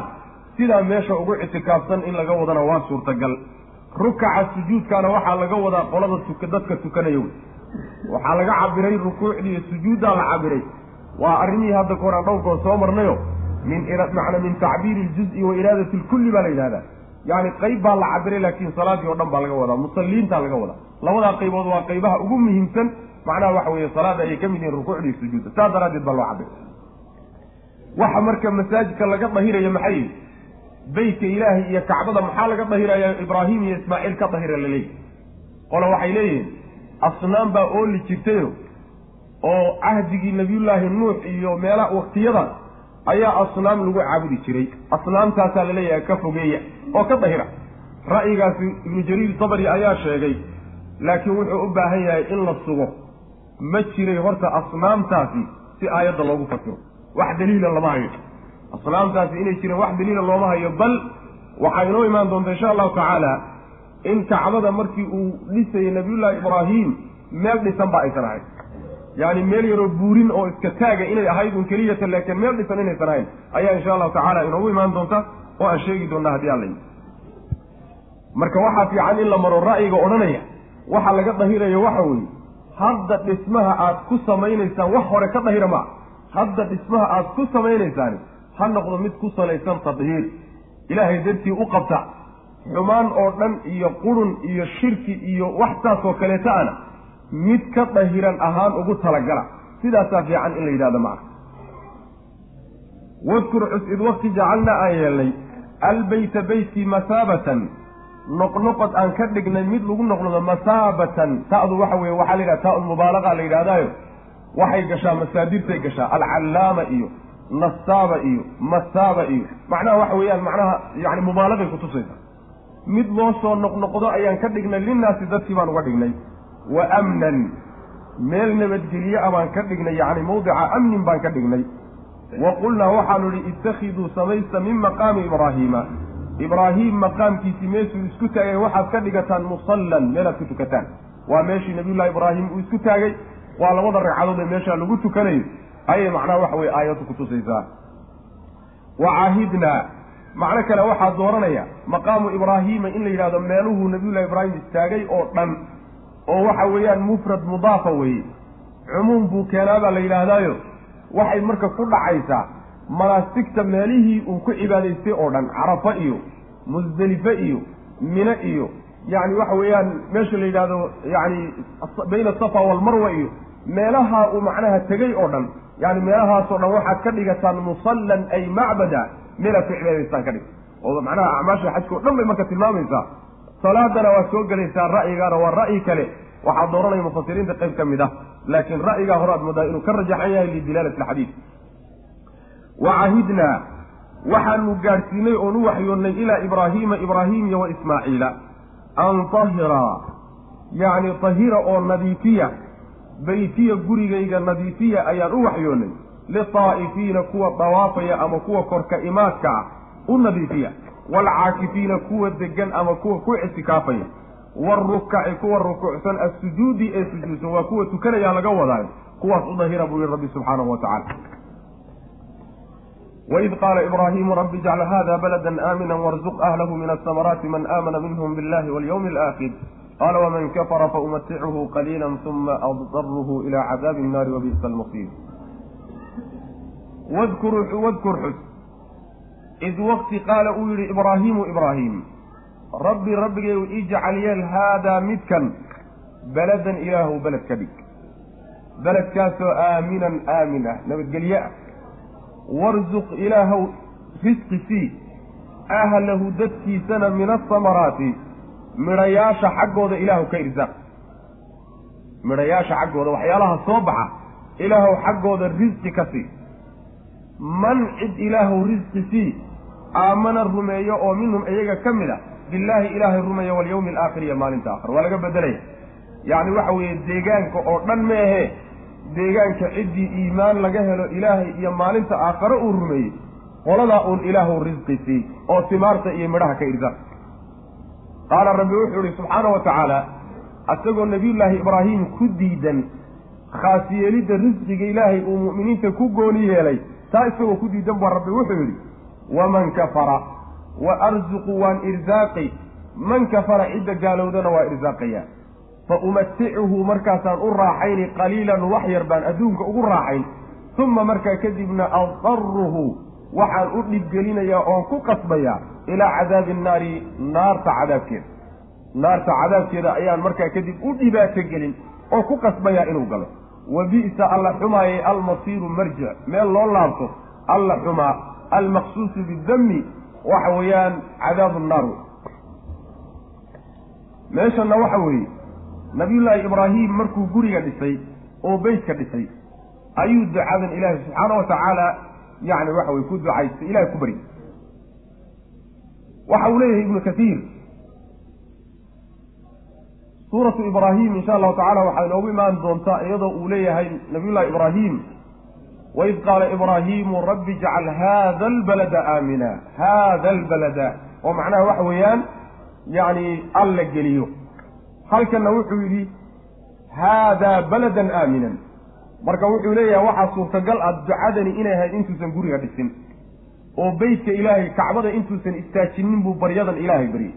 S1: sidaa meesha ugu ictikaafsan in laga wadana waa suurtagal. Rukaca sujuudkaana waxaa laga wadaa qolada dadka tukanaya wey waxaa laga cabiray rukuucdii iyo sujuuddaa la cabiray. Waa arrimihii hadda ka hor aan dhowrkood soo marnayo. Min macna min tacbiiri iljuzi wa iraadati lkulli baa la yidhahdaa. Yacni qayb baa la cabiray laakiin salaadii oo dhan baa laga wadaa. Musalliintaa laga wadaa. Labadaa qaybood waa qaybaha ugu muhiimsan. Macnaha waxa weeye salaada ayay ka mid yihiin rukuucda iyo sujuudda. Saas daraaddeed baa loo cabiray. Waxa marka masaajidka laga dahiraya maxay? Beytka ilaahay iyo kacbada maxaa laga dahiraya? Ibraahim iyo ismaaciil ka dahira laleeyahy qola waxay leeyihiin asnaam baa ooli jirtayo oo cahdigii nabiyullaahi nuux iyo meela waktiyada ayaa asnaam lagu caabudi jiray. Asnaamtaasaa la leeyahay ka fogeeya oo ka dahira. Ra'yigaasi ibnu jariir sabri ayaa sheegay laakiin wuxuu u baahan yahay in la sugo. Ma jiray horta asnaamtaasi si aayadda loogu fasiro. Wax daliila lama hayo. Asnaamtaasi inay jireen wax daliila looma hayo bal waxaa inoo imaan doonta insha allahu tacaala in kacbada markii uu dhisayay nabiyullaahi ibraahim meel dhisan ba aysan ahayn yaani meel yaroo buurin oo iska taaga inay ahayd un keliyata laakiin meel dhisan inaysan ahayn ayaa insha allahu tacaala inoogu imaan doonta oo aan sheegi doonnaa haddii alla yidhi marka waxaa fiican in la maro ra'yiga odhanaya. Waxa laga dahirayo waxa weeye hadda dhismaha aad ku samaynaysaan wax hore ka dahira maa hadda dhismaha aada ku samaynaysaani ha noqdo mid ku salaysan tadhiir. Ilaahay dartii u qabta xumaan oo dhan iyo qurun iyo shirki iyo wax saasoo kaleeta ana mid ka dahiran ahaan ugu talagala. Sidaasaa fiican in la yidhahdo maca wadkur cus id wakti jacalna aan yeelnay albeyta beytkii masaabatan. Noqnoqod aan ka dhignay mid lagu noqnodo masaabatan. Ta'du waxa weye waxaa la yidhaha taa mubaalaqa la yidhahdaayo waxay gashaa masaadirtay gashaa. Alcallaama iyo nasaaba iyo masaaba iyo. Macnaha waxa weeyaan macnaha yani mubaalaqay kutusaysa mid loo soo noqnoqdo ayaan ka dhignay linnaasi dadkii baan uga dhignay. Wa amnan meel nabadgelye a baan ka dhignay yacni mawdica amnin baan ka dhignay. Wa qulnaa waxaanu idhi ittakhiduu samaysta min maqaami ibraahiima ibraahiim maqaamkiisii meeshuu isku taagay waxaad ka dhigataan musallan meelaad ku tukataan. Waa meeshii nabiyullahi ibraahim uu isku taagay. Waa labada ragcadood ee meeshaa lagu tukanayo ayay macnaha waxa weye aayaddu kutusaysaa wa caahidnaa macno kale waxaa dooranaya maqaamu ibraahiima in la yidhahdo meeluhuu nabiyullahi ibraahim istaagay oo dhan oo waxa weeyaan mufrad mudaafa weeye. Cumuum buu keenaa baa la yidhaahdaayo. Waxay marka ku dhacaysaa manaasigta meelihii uu ku cibaadaystay oo dhan carafa iyo musdelife iyo mine iyo yacni waxa weeyaan meesha la yidhahdo yacni bayna asafa walmarwa iyo meelaha uu macnaha tegey oo dhan yani meelahaasoo dhan waxaad ka dhigataan musallan ay macbada meelaad ku cibaadaystaan ka dhig. Oo macnaha acmaasha xajka o dhan bay marka tilmaamaysaa salaadana waad soo gelaysaa ra'yigaana waa ra'yi kale. Waxaa dooranaya mufasiriinta qayb ka mid ah. Laakiin ra'yigaa hore aad moodaa inuu ka rajaxan yahay lidilaalati alxadiid wa cahidnaa waxaanu gaadhsiinay oon u waxyoonnay ilaa ibraahiima ibraahiim iyo wa ismaaciila. An tahira yacni tahira oo nadiifiya beytiya gurigayga nadiifiya ayaan u waxyoonnay litaa'ifiina kuwa dawaafaya ama kuwa korka imaadka ah u nadiifiya waalcaakifiina kuwa degan ama kuwa ku ictikaafaya waarukaci kuwa rukuucsan assujuudi ee sujuudsan waa kuwa tukanaya laga wadaayo kuwaas u dahira buu yihi rabbi subxaanahu wa tacala waid qaala ibraahimu rabbi ijcal hada balada aamina warzuq ahlahu min asamaraati man aamana minhm billahi walyawmi alaakhir qaala waman kafara faumatichu qaliila uma addaruhu ila cadaabi innaari wabi'sa almasiir wadkur xus id waqti qaala uu yidhi ibraahiimu ibraahim rabbi rabbigeyu ijcal yeel haadaa midkan beladan ilaahu beled ka dhig. Beledkaasoo aaminan aamin ah nabadgelye ah. Warzuq ilaahow risqi sii ahlahu dadkiisana min asamaraati midhayaasha xaggooda ilaahu ka irsaaq midhayaasha xaggooda waxyaalaha soo baxa ilaahow xaggooda risqi ka sii man cid ilaahow risqi sii aamana rumeeyo oo minhum iyaga ka mid a billaahi ilaahay rumeeya walyawmi alaakhir iyo maalinta aakhir. Waa laga bedelaya yacni waxa weeye deegaanka oo dhan meehe deegaanka ciddii iimaan laga helo ilaahay iyo maalinta aakhare uu rumeeyey. Qoladaa uun ilaahu risqi sii oo timaarta iyo midhaha ka irsa qaala rabbi wuxuu ihi subxaana wa tacaala asagoo nebiyullaahi ibraahim ku diidan khaas yeelidda risqiga ilaahay uu mu'miniinta ku gooni yeelay taa isagoo ku diidan baa rabbi wuxuu yidhi waman kafara wa arzuqu waan irsaaqi man kafara cidda gaalowdana waa irsaaqaya fa umaticuhu markaasaan u raaxayni qaliilan wax yar baan adduunka ugu raaxayn uma markaa kadibna adaruhu waxaan u dhibgelinayaa oon ku qasbayaa ilaa cadaabi nnaari naarta cadaabkeeda. Naarta cadaabkeeda ayaan markaa kadib u dhibaato gelin oo ku qasbayaa inuu galo wa bi'sa alla xumaayay almasiiru marjic meel loo laabto alla xumaa almaqsuusu bidami waxa weeyaan cadaabu nnaar meeshanna waxa weeye nabiyullaahi ibraahim markuu guriga dhisay oo beytka dhisay ayuu ducadan ilaahi subxaana wa tacaala yacni waxa weye ku ducaystay ilahay ku baryay waxa uu leeyahay ibnu kasiir suuratu ibraahim insha allahu tacala waxay inoogu imaan doontaa iyadoo uu leeyahay nabiyullahi ibraahim waid qaala ibraahimu rabbi ijcal hada albalada aamina. Hada albalada. Oo macnaha waxa weeyaan yacni alla geliyo. Halkanna wuxuu yidhi haadaa baladan aaminan. Marka wuxuu leeyahay waxaa suurtagal ah ducadani inay ahayd intuusan guriga dhisin. Oo beytka ilaahay kacbada intuusan istaajinin buu baryadan ilaahay baryay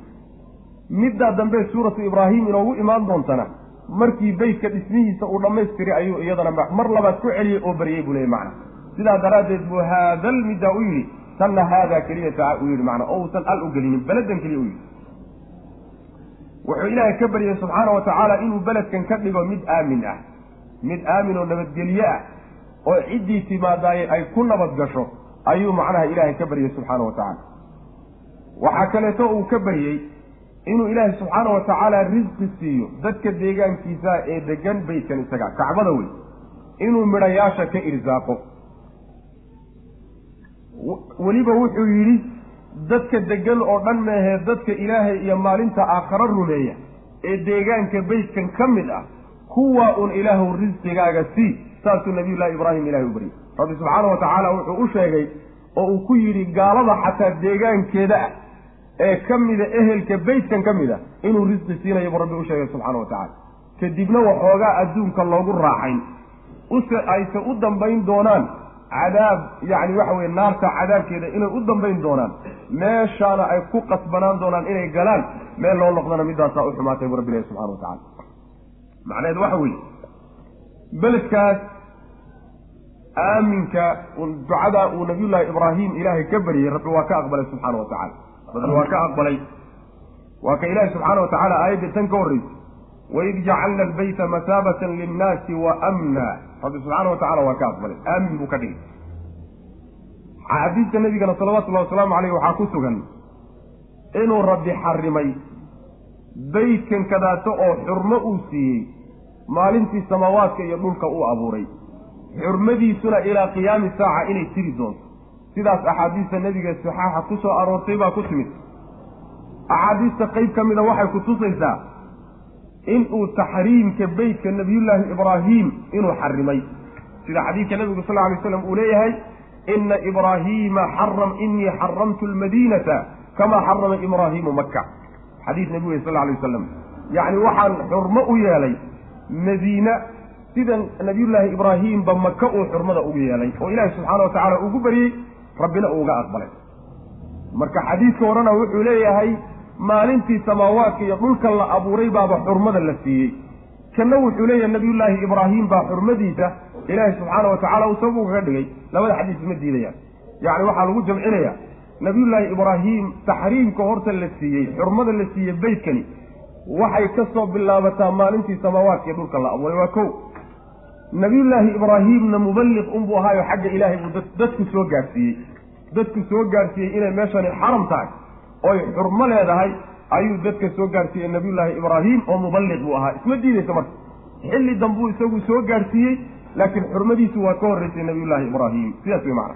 S1: middaa dambe suuratu ibraahim inoogu imaan doontana markii beytka dhismihiisa uu dhammaystiray ayuu iyadana mar labaad ku celiyey oo baryey buu leeyay macna. Sidaa daraaddeed buu haadal middaa u yidhi tanna haadaa keliyata u yidhi macnaa oo uusan al u gelinin beledan keliya u yidhi. Wuxuu ilaahay ka baryay subxaana wa tacaala inuu beledkan ka dhigo mid aamin ah mid aamin oo nabadgelye ah oo ciddii timaadaaye ay ku nabad gasho ayuu macnaha ilaahay ka baryey subxaana wa tacaala. Waxaa kaleeto uu ka baryey inuu ilaahay subxaana wa tacaala risqi siiyo dadka deegaankiisa ee degan beytkan isaga kacbada wey inuu midhayaasha ka irsaaqo weliba wuxuu yidhi dadka degan oo dhan meehee dadka ilaahay iyo maalinta aakharo rumeeya ee deegaanka beytkan ka mid ah kuwaa un ilaahu risqigaaga sii saasuu nabiyullahi ibraahim ilahay u baryay rabbi subxaana wa tacaala wuxuu u sheegay oo uu ku yidhi gaalada xataa deegaankeeda ah ee ka mida ehelka beytkan ka mid a inuu risqi siinayo buu rabbi u sheegay subxaana wa tacala kadibna waxoogaa adduunka loogu raaxayn use ayse u dambayn doonaan cadaab yacni waxa weye naarta cadaabkeeda inay u dambayn doonaan meeshaana ay ku qasbanaan doonaan inay galaan meel loo noqdana middaasaa u xumaatay buu rabbi ilahi subxana wa tacala macnaheedu waxa weeye beledkaas aaminka ducadaa uu nabiyullaahi ibraahim ilaahay ka baryey rabbi waa ka aqbalay subxaana wa tacala rabbi waa ka aqbalay. Waa ka ilaahi subxaana wa tacaala aayadda tan ka horreysay waid jacalna albayta masaabatan linnaasi wa amna. Rabbi subxaana wa tacala waa ka aqbalay. Aamin buu ka dhigay. Xadiidka nabigana salawatullahi wasalaamu caleyh waxaa ku sugan inuu rabbi xarimay beytkan kadaato oo xurmo uu siiyey maalintii samaawaadka iyo dhulka uu abuuray. Xurmadiisuna ilaa qiyaami saaca inay tiri doonto sidaas axaadiista nebiga saxaaxa ku soo aroortay baa ku timid. Axaadiista qeyb ka mida waxay ku tusaysaa inuu taxriimka beytka nabiyullaahi ibraahim inuu xarimay sida xadiidka nebigu sal lla alay slam uu leeyahay ina ibraahiima xaram inii xaramtu lmadiinata kamaa xarama ibraahiimu maka xadiis nebigu wey sal alay wasalam yacni waxaan xurmo u yeelay madiina sida nabiyullaahi ibraahiimba maka uu xurmada ugu yeelay oo ilaahi subxaana wa tacaala ugu baryey rabbina uuga aqbalay. Marka xadiidka horena wuxuu leeyahay maalintii samaawaadka iyo dhulka la abuuray baaba xurmada la siiyey. Kanna wuxuu leeyahay nabiyullaahi ibraahim baa xurmadiisa ilaahi subxaana wa tacala uu sabab ugaga dhigay. Labada xadiis ma diidayaan. Yacni waxaa lagu jamcinaya nabiyullaahi ibraahim taxriimka horta la siiyey xurmada la siiyey beytkani waxay ka soo bilaabataa maalintii samaawaadka iyo dhulka la abuuray. Waa kow nabiyullaahi ibraahimna muballiq unbuu ahaayo xagga ilaahay buu dadku soo gaadhsiiyey. Dadku soo gaadhsiiyey inay meeshani xaram tahay oy xurmo leedahay ayuu dadka soo gaadhsiiyey nabiyullaahi ibraahim oo muballiq buu ahaa. Isma diidaysa marka xilli dambuu isagu soo gaadhsiiyey laakiin xurmadiisu waa ka horreysay nabiyullaahi ibraahim. Sidaas way macna.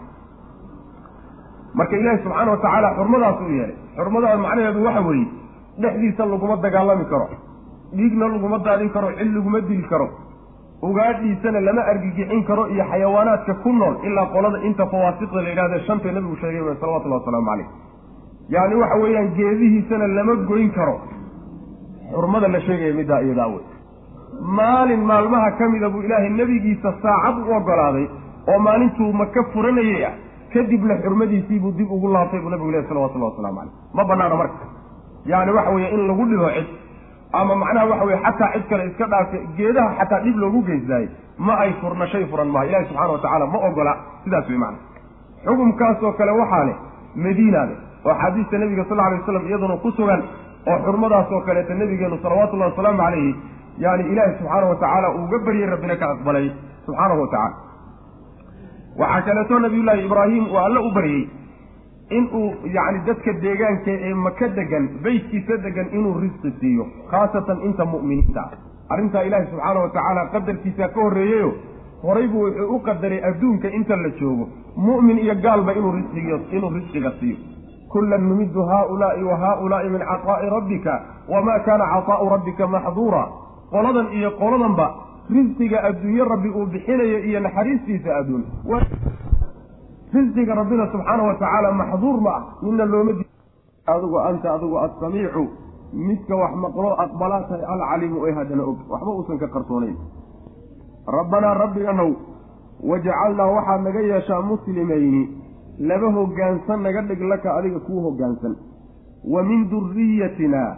S1: Marka ilaahi subxaana wa tacaala xurmadaas u yeelay. Xurmadaas macnaheedu waxa weeye dhexdiisa laguma dagaalami karo dhiigna laguma daadin karo cil laguma dili karo ugaadhiisana lama argigixin karo iyo xayawaanaadka ku nool ilaa qolada inta fawaasiqda la yidhahda shantay nabigu sheegay salawatullahi wasalaamu caleyh yacni waxa weeyaan geedihiisana lama goyn karo. Xurmada la sheegaya middaa iyadaa wey maalin maalmaha ka mida buu ilaahay nebigiisa saacad u ogolaaday oo maalintuu maka furanayay ah. Kadibna xurmadiisiibuu dib ugu laabtay buu nabigu lehy salawatullahi waslamu caleyh ma banaana marka. Yacni waxa weeye in lagu dhibo cid ama macnaha waxa weye xataa cid kale iska dhaafe geedaha xataa dhib loogu geystaayey ma ay furna shay furan maaha. Ilahi subxana wa tacaala ma ogola sidaas wey macana xukumkaasoo kale waxaa leh madiina leh oo axaadiista nebiga sal alay waslam iyaduna ku sugan oo xurmadaasoo kaleeta nebigeenu salawatullahi wasalaamu calayhi yani ilaahi subxaana wa tacaala uuga baryey rabbina ka aqbalay subxaanahu wa tacala waxaa kaleeto nabiyullaahi ibraahim uu alle u baryey inuu yacni dadka deegaanka ee maka degan beytkiisa degan inuu risqi siiyo khaasatan inta mu'miniinta. Ah arrintaa ilaahi subxaana wa tacaala qadarkiisa ka horreeyeyo horaybu wuxuu u qadaray adduunka inta la joogo. Mu'min iyo gaalba inuu inuu risqiga siiyo. Kullan numidu haaulaa'i wa haaulaa'i min caطaa'i rabbika wamaa kaana caطaa'u rabbika maxduura. Qoladan iyo qoladanba risqiga adduunye rabbi uu bixinayo iyo naxariistiisa adduun risqiga rabbina subxaana wa tacaala maxduur ma ah midna looma di adigu anta adigu assamiicu midka wax maqlo aqbalaa tahay alcaliimu ee haddana og. Waxba uusan ka qarsoonayn rabbanaa rabbiganow wajcalnaa waxaad naga yeeshaa muslimayni laba hoggaansan naga dhig laka adiga kuu hoggaansan wa min duriyatinaa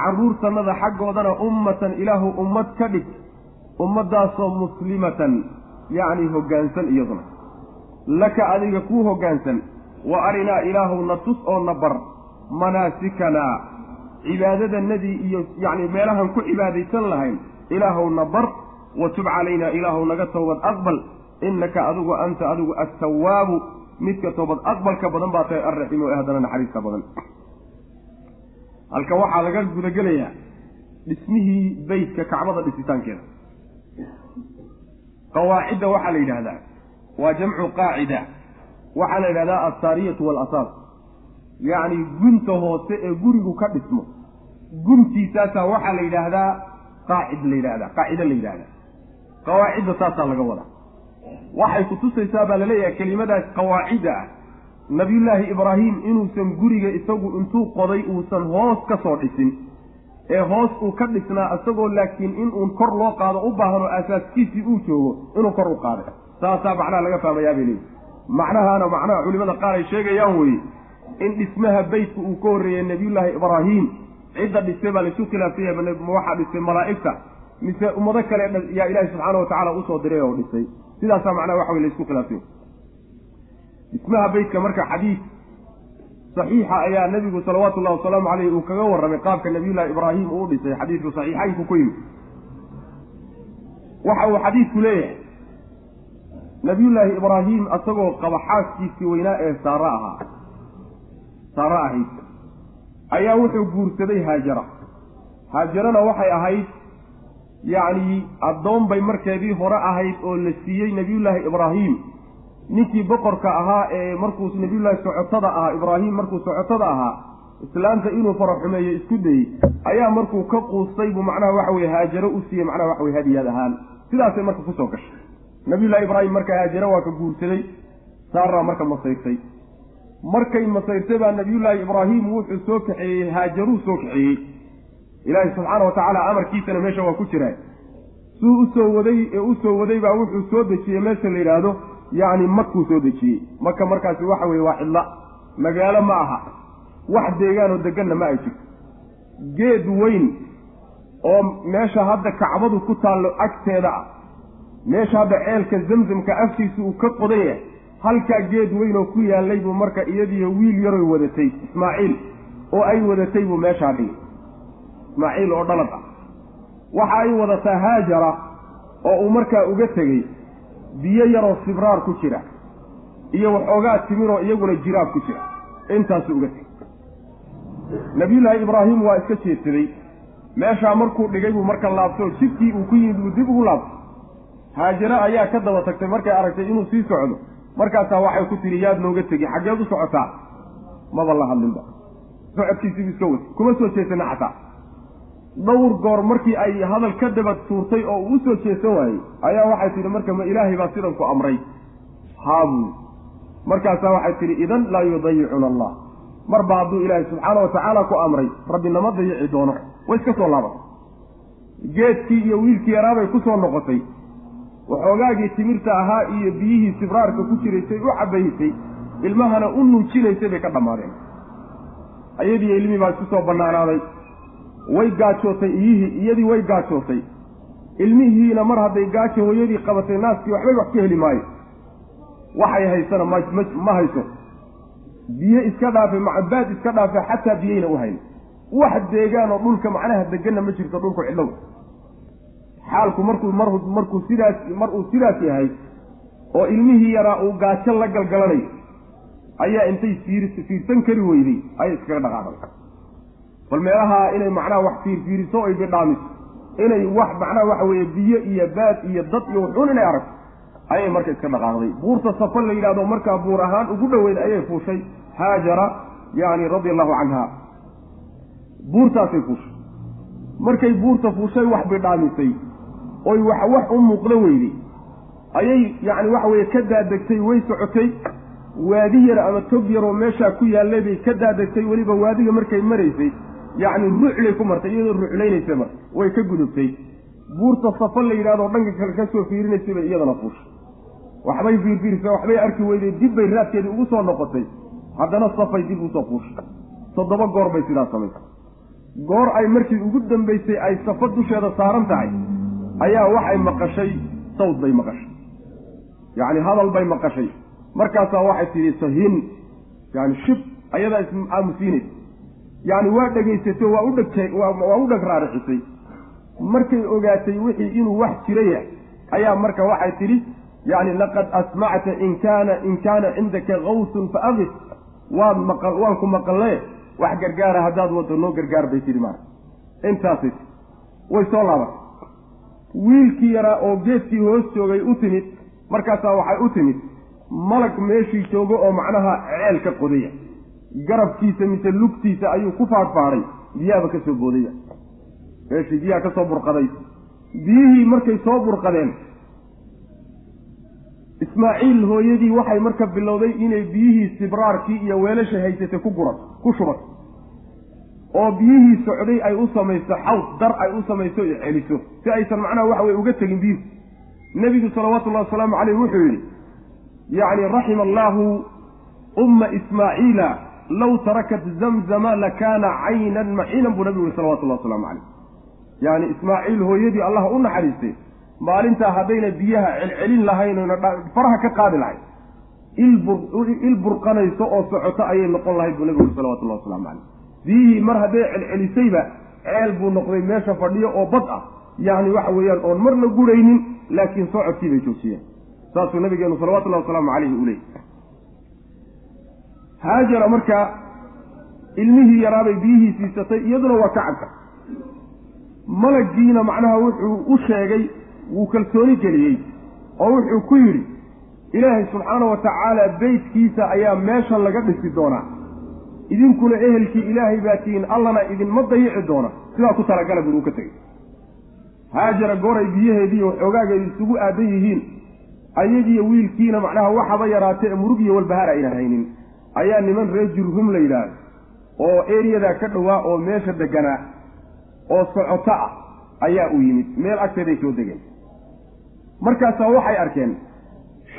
S1: carruurtannada xaggoodana ummatan ilaahu ummad ka dhig ummaddaasoo muslimatan yacni hoggaansan iyaduna laka adiga kuu hoggaansan wa arinaa ilaahow na tus oo na bar manaasikanaa cibaadadanadii iyo yacni meelahan ku cibaadaysan lahayn ilaahow na bar wa tub calaynaa ilaahow naga toobad aqbal. Innaka adigu anta adigu attawaabu midka toobad aqbalka badan baa tahay alraxiim oo haddana naxariista badan. Halka waxaa laga gudagelayaa dhismihii beytka kacbada dhisitaankeeda. Qawaacidda waxaa la yidhaahdaa waa jamcu qaacida waxaa la yidhahdaa alsaariyatu waalasaas yacni gunta hoose ee gurigu ka dhismo. Guntiisaasaa waxaa la yidhaahdaa qaacid la yidhahdaa qaacida la yidhahdaa. Qawaacidda saasaa laga wadaa. Waxay kutusaysaa baa la leeyahay kelimadaas qawaacidda ah. Nabiyullaahi ibraahim inuusan guriga isagu intuu qoday uusan hoos ka soo dhisin. Ee hoos uu ka dhisnaa isagoo laakiin in uun kor loo qaado u baahan oo asaaskiisii uu joogo inuu kor u qaaday saasaa macnaha laga fahmayaa bay leeyihi macnahaana macnaha culimada qaar ay sheegayaan weye in dhismaha beytka uu ka horreeyey nabiyullaahi ibraahim. Cidda dhisay baa laisu khilaafsanya waxaa dhisay malaa'igta. Mise ummado kale yaa ilaahi subxaana wa tacaala u soo diray oo dhisay. Sidaasaa macnaha waxa wey la isku khilaafsanya dhismaha beytka marka xadiid saxiixa ayaa nebigu salawaatu ullahi wasalaamu caleyh uu kaga warramay qaabka nabiyullahi ibraahim uu dhisay. Xadiidku saxiixaynku ku yimid. Waxa uu xadiidku leeyahay nabiyullaahi ibraahim isagoo qaba xaaskiisii weynaa ee saare ahaa. Saare ahayd. Ayaa wuxuu guursaday haajara. Haajarana waxay ahayd yacni addoon bay markeedii hore ahayd oo la siiyey nebiyullaahi ibraahim. Ninkii boqorka ahaa ee markuu nabiyullaahi socotada ahaa ibraahim markuu socotada ahaa islaanta inuu faraxumeeyo isku dayey ayaa markuu ka quustay buu macnaha waxa weye haajaro u siiyey macnaha waxa weye hadiyaad ahaan. Sidaasay marka ku soo gashay nabiyullahi ibraahim marka haajaro waa ka guursaday saaraa marka masayrtay. Markay masayrtay baa nabiyullaahi ibraahim wuxuu soo kaxeeyey haajaruu soo kaxeeyey. Ilaahi subxaana wa tacaala amarkiisana meesha waa ku jiraa suu u soo waday ee u soo waday baa wuxuu soo dejiyey meesha la yidhaahdo yacni makuu soo dejiyey. Maka markaasi waxa weeye waa cidla magaalo ma aha. Wax deegaanoo deganna ma ay jirto. Geed weyn oo meesha hadda kacbadu ku taallo agteeda ah meesha hadda ceelka zamzamka afkiisa uu ka qodan yahay halkaa geed weyn oo ku yaallay buu marka iyadiiyo wiil yaroy wadatay ismaaciil oo ay wadatay buu meeshaa dhigay. Ismaaciil oo dhalad ah. Waxa ay wadataa haajara oo uu markaa uga tegey biyo yaroo sibraar ku jira iyo waxoogaa timiroo iyaguna jiraab ku jira. Intaasuu uga tegey. Nabiyullaahi ibraahim waa iska jeedsaday meeshaa markuu dhigay buu marka laabtoo jidkii uu ku yimid buu dib ugu laabtay haajare ayaa ka daba tagtay markay aragtay inuu sii socdo. Markaasaa waxay ku tidhi yaad nooga tegi xaggeed u socotaa. Maba la hadlinba. Socodkiisiibu iska wati kuma soo jeesana xataa. Dhowr goor markii ay hadal ka daba tuurtay oo uu u soo jeesan waayey ayaa waxay tidhi marka ma ilaahay baa sidan ku amray. Haabuu markaasaa waxay tidhi idan laa yudayicuna allah. Marba hadduu ilaahay subxaana wa tacaala ku amray rabbi nama dayici doono. Way iska soo laabatay geedkii iyo wiilkii yaraabay ku soo noqotay waxoogaagii timirta ahaa iyo biyihii sibraarka ku jiraysay u cabaysay ilmahana u nuujinaysay bay ka dhammaadeen. Ayadii ilmii baa isku soo bannaanaaday. Way gaajootay iyihii iyadii way gaajootay ilmihiina mar hadday gaajo hooyadii qabatay naaskii waxbay wax ka heli maayo. Waxay haysana ma ma hayso. Biyo iska dhaafe macabaad iska dhaafe xataa biyayna u hayn. Wax deegaanoo dhulka macnaha deganna ma jirto dhulku cidlow xaalku markuu mar markuu sidaas mar uu sidaas yahay oo ilmihii yaraa uu gaajo la galgalanayo ayaa intay fiir fiirsan kari weyday ayay iskaga dhaqaaqday. Bal meelahaa inay macnaha wax fiirfiiriso ay bidhaamiso inay wax macnaha waxa weeye biyo iyo baad iyo dad iyo wuxuun inay aragto ayay marka iska dhaqaaqday. Buurta safa la yidhahdo markaa buur ahaan ugu dhoweyd ayay fuushay haajara yani radia allahu canha buurtaasay fuushay. Markay buurta fuushay wax bidhaamisay oy wax wax u muuqdo weyday ayay yacni waxa weeye ka daadegtay way socotay. Waadi yar ama tog yaroo meeshaa ku yaallay bay ka daadegtay weliba waadiga markay maraysay yacni ruuclay ku martay iyadoo ruuclaynaysa mar way ka gudubtay. Buurta safa la yidhahdo dhanka kale ka soo fiirinaysay bay iyadana fuushay. Waxbay fiirfiirsa waxbay arki weyday dib bay raadkeedii ugu soo noqotay. Haddana safay dib u soo fuushay. Toddoba goor bay sidaas samaysay goor ay markii ugu dambaysay ay safa dusheeda saaran tahay ayaa waxay maqashay sawd bay maqashay. Yacni hadal bay maqashay. Markaasaa waxay tidhi sahin. Yani shib ayadaa is-aamusiinaysa yani waa dhegaysato waa udheg waa u dheg raarixisay. Markay ogaatay wixii inuu wax jiraya ayaa marka waxay tidhi yani laqad asmacta in kaana in kaana cindaka kawsun fa aqif waad maqal waan ku maqalle wax gargaara haddaad waddo noo gargaar bay tidhi maara intaasay way soo laabatay wiilkii yaraa oo geedkii hoos joogay u timid markaasaa waxay u timid malag meeshii joogo oo macnaha ceel ka qodaya. Garabkiisa mise lugtiisa ayuu ku faadhfaadhay biyaaba ka soo boodaya. Meeshii biyaha ka soo burqaday. Biyihii markay soo burqadeen ismaaciil hooyadii waxay marka bilowday inay biyihii sibraarkii iyo weelasha haysatay ku gurato ku shubato oo biyihii socday ay u samayso xawd dar ay u samayso iyo celiso. Si aysan macnaha waxa weye uga tegin biyuhu nebigu salawaatullahi wasalaamu caleyh wuxuu yidhi yacni raxima allaahu umma ismaaciila low tarakat zamzama lakaana caynan maxiinan buu nabigu yihi salawatullahi wasalaamu caleyh yacni ismaaciil hooyadii allah u naxariistay maalintaa haddayna biyaha celcelin lahayn oyna faraha ka qaadi lahayn. Il burqanayso oo socoto ayay noqon lahayd buu nabigu yuri salawatullahi waslamu caleyh biyihii mar hadday celcelisayba ceel buu noqday meesha fadhiyo oo bad ah. Yacni waxa weeyaan oon marna guraynin laakiin socodkii bay joojiyeen. Saasuu nabigeenu salawatullahi wasalaamu caleyhi u haajara marka ilmihii yaraabay biyihii siisatay iyaduna waa ka cabka malaggiina macnaha wuxuu u sheegay wuu kalsooni geliyey oo wuxuu ku yidhi ilaahay subxaana wa tacaala beytkiisa ayaa meesha laga dhisi doonaa idinkuna ehelkii ilaahay baa tihiin allana idinma dayici doona sidaa ku talagala buri uu ka tegey. Haajara gooray biyaheedii oo xoogaageedi isugu aadan yihiin ayagiiyo wiilkiina macnaha waxaba yaraatee murug iyo walbahaar ayna haynin. Ayaa niman reer jurhum la yidhaahdo oo eriyadaa ka dhowaa oo meesha deganaa oo socoto ah ayaa u yimid. Meel agteeday soo degeen. Markaasaa waxay arkeen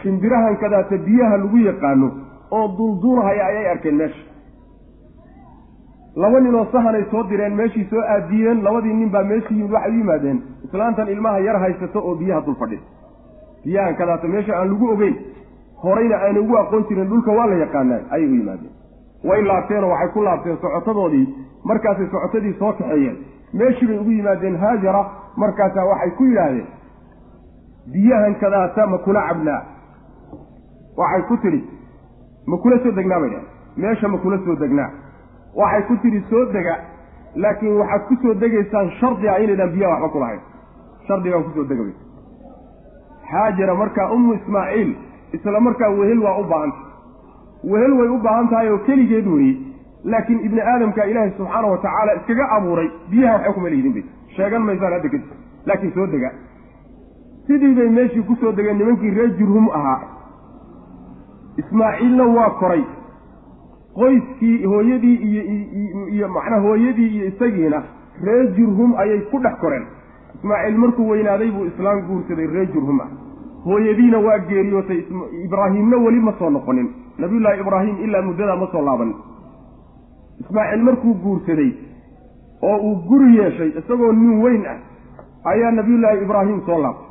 S1: shimbirahan kadaata biyaha lagu yaqaano oo dulduulahaya ayay arkeen meesha laba ninoo sahanay soo direen meeshii soo aadiyeen labadii nin baa meeshii yimid waxay u yimaadeen. Islaantan ilmaha yar haysato oo biyaha dul fadhida biyahan kadaata meesha aan lagu ogeyn horayna aanay ugu aqoon jirin dhulka waa la yaqaanaa ayay u yimaadeen. Way laabteenoo waxay ku laabteen socotadoodii markaasay socotadii soo kaxeeyeen. Meeshii bay ugu yimaadeen haajara markaasaa waxay ku yidhaahdeen biyahan kadaata ma kula cabnaa. Waxay ku tidhi ma kula soo degnaa bay dhaheen meesha ma kula soo degnaa waxay ku tidhi soo dega. Laakiin waxaad ku soo degaysaan shardi ah inaydaan biyaha waxba kulahayn shardigaan ku soo degabay haajara markaa ummu ismaaciil isla markaa wehel waa u baahantay wehel way u baahan tahay oo keligeed weeye laakiin ibni aadamka ilaahay subxaana wa tacaala iskaga abuuray biyaha waxba kuma lihidin bay. Sheegan maysaan hadda kadib laakiin soo dega. Sidii bay meeshii ku soo degeen nimankii reer jurhum ahaa. Ismaaciilna waa koray qoyskii hooyadii iyo iyo macnaa hooyadii iyo isagiina reer jurhum ayay ku dhex koreen. Ismaaciil markuu weynaaday buu islaam guursaday reer jurhum. Ah hooyadiina waa geeriyootay ibraahiimna weli ma soo noqonin. Nabiyullaahi ibraahim ilaa muddadaa ma soo laabanin ismaaciil markuu guursaday oo uu guri yeeshay isagoo nin weyn ah ayaa nabiyullaahi ibraahim soo laabtay.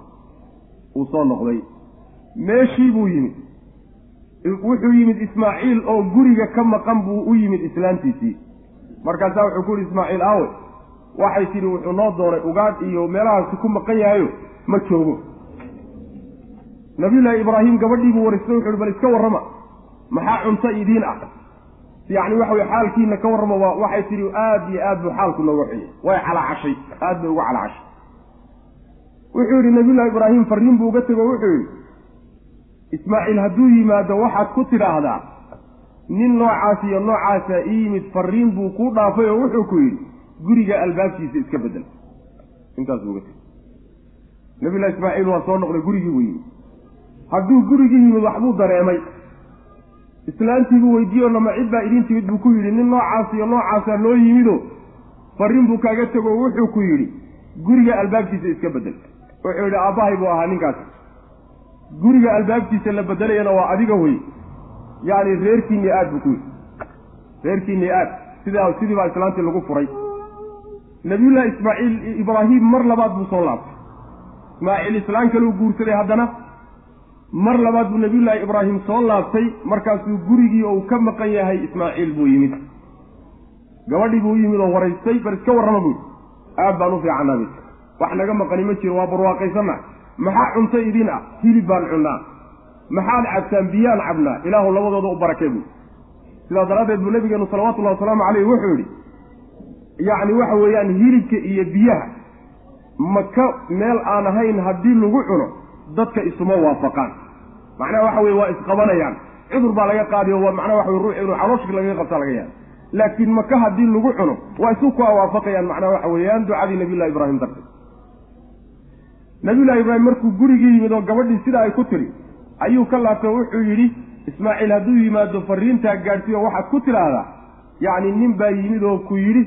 S1: Uu soo noqday. Meeshii buu yimid wuxuu yimid ismaaciil oo guriga ka maqan buu u yimid islaantiisii markaasaa wuxuu ku yihi ismaaciil aawe waxay tidhi wuxuu noo doonay ugaadh iyo meelahaasi ku maqan yahayo ma joogo. Nabiyullaahi ibraahim gabadhiibuu waristay wuxu uhi bal iska warrama maxaa cunto idiin ah? Yacni waxa weye xaalkiina ka warrama waa waxay tidhi aad iyo aad buu xaalku nooga xiyay way calacashay aad bay uga calacashay. Wuxuu yidhi nabiyullahi ibraahim farriin buu uga tego wuxuu yidhi ismaaciil hadduu yimaado waxaad ku tidhaahdaa nin noocaas iyo noocaasa ii yimid farriin buu kuu dhaafay oo wuxuu ku yidhi guriga albaabkiisa iska bedel. Intaasuu uga tegey. Nabiyullahi ismaaciil waa soo noqday gurigii buu yimid. Hadduu gurigii yimid waxbuu dareemay. Islaantiibuu weydiiyo nama cid baa idiin timid buu ku yidhi nin noocaas iyo noocaasaa noo yimido. Farriin buu kaaga tego wuxuu ku yidhi guriga albaabkiisa iska bedel. Wuxuu yidhi aabbahay buu ahaa ninkaas guriga albaabkiisa la bedelayana waa adiga wey. Yacni reerkiinii aad buu ku yidhi. Reerkiinii aad. Sidaa sidii baa islaantii lagu furay. Nabiyullaahi ismaaciil ibraahim mar labaad buu soo laabtay. Ismaaciil islaan kaleu guursaday haddana mar labaad buu nabiyullaahi ibraahim soo laabtay markaasuu gurigii ou ka maqan yahay ismaaciil buu yimid. Gabadhii buu u yimid oo waraystay bal iska warrama buy aad baan u fiicannaa wax naga maqani ma jiro waa barwaaqaysanna maxaa cunto idin ah? Hilib baan cunnaa. Maxaad cabtaan biyaan cabnaa? Ilaahu labadooda u barakee buy sidaas daraaddeed buu nabigeenu salawatullahi wasalaamu caleyh wuxuu yidhi yacni waxa weeyaan hilibka iyo biyaha maka meel aan ahayn haddii lagu cuno dadka isuma waafaqaan. Macnaha waxa weye waa isqabanayaan. Cudur baa laga qaadiyo waa macnaha waxa wey ruux inuu calooshka lagaga qabta laga yaaba laakiin maka haddii lagu cuno waa isu kua waafaqayaan macnaha waxa weeyaan ducadii nabiyullahi ibraahim darteed nabiyullahi ibraahim markuu gurigii yimid oo gabadhii sidaa ay ku tiri ayuu ka laabtay wuxuu yidhi ismaaciil hadduu yimaado fariintaa gaadhsiiyo waxaad ku tidhaahdaa? Yacni nin baa yimid oo ku yidhi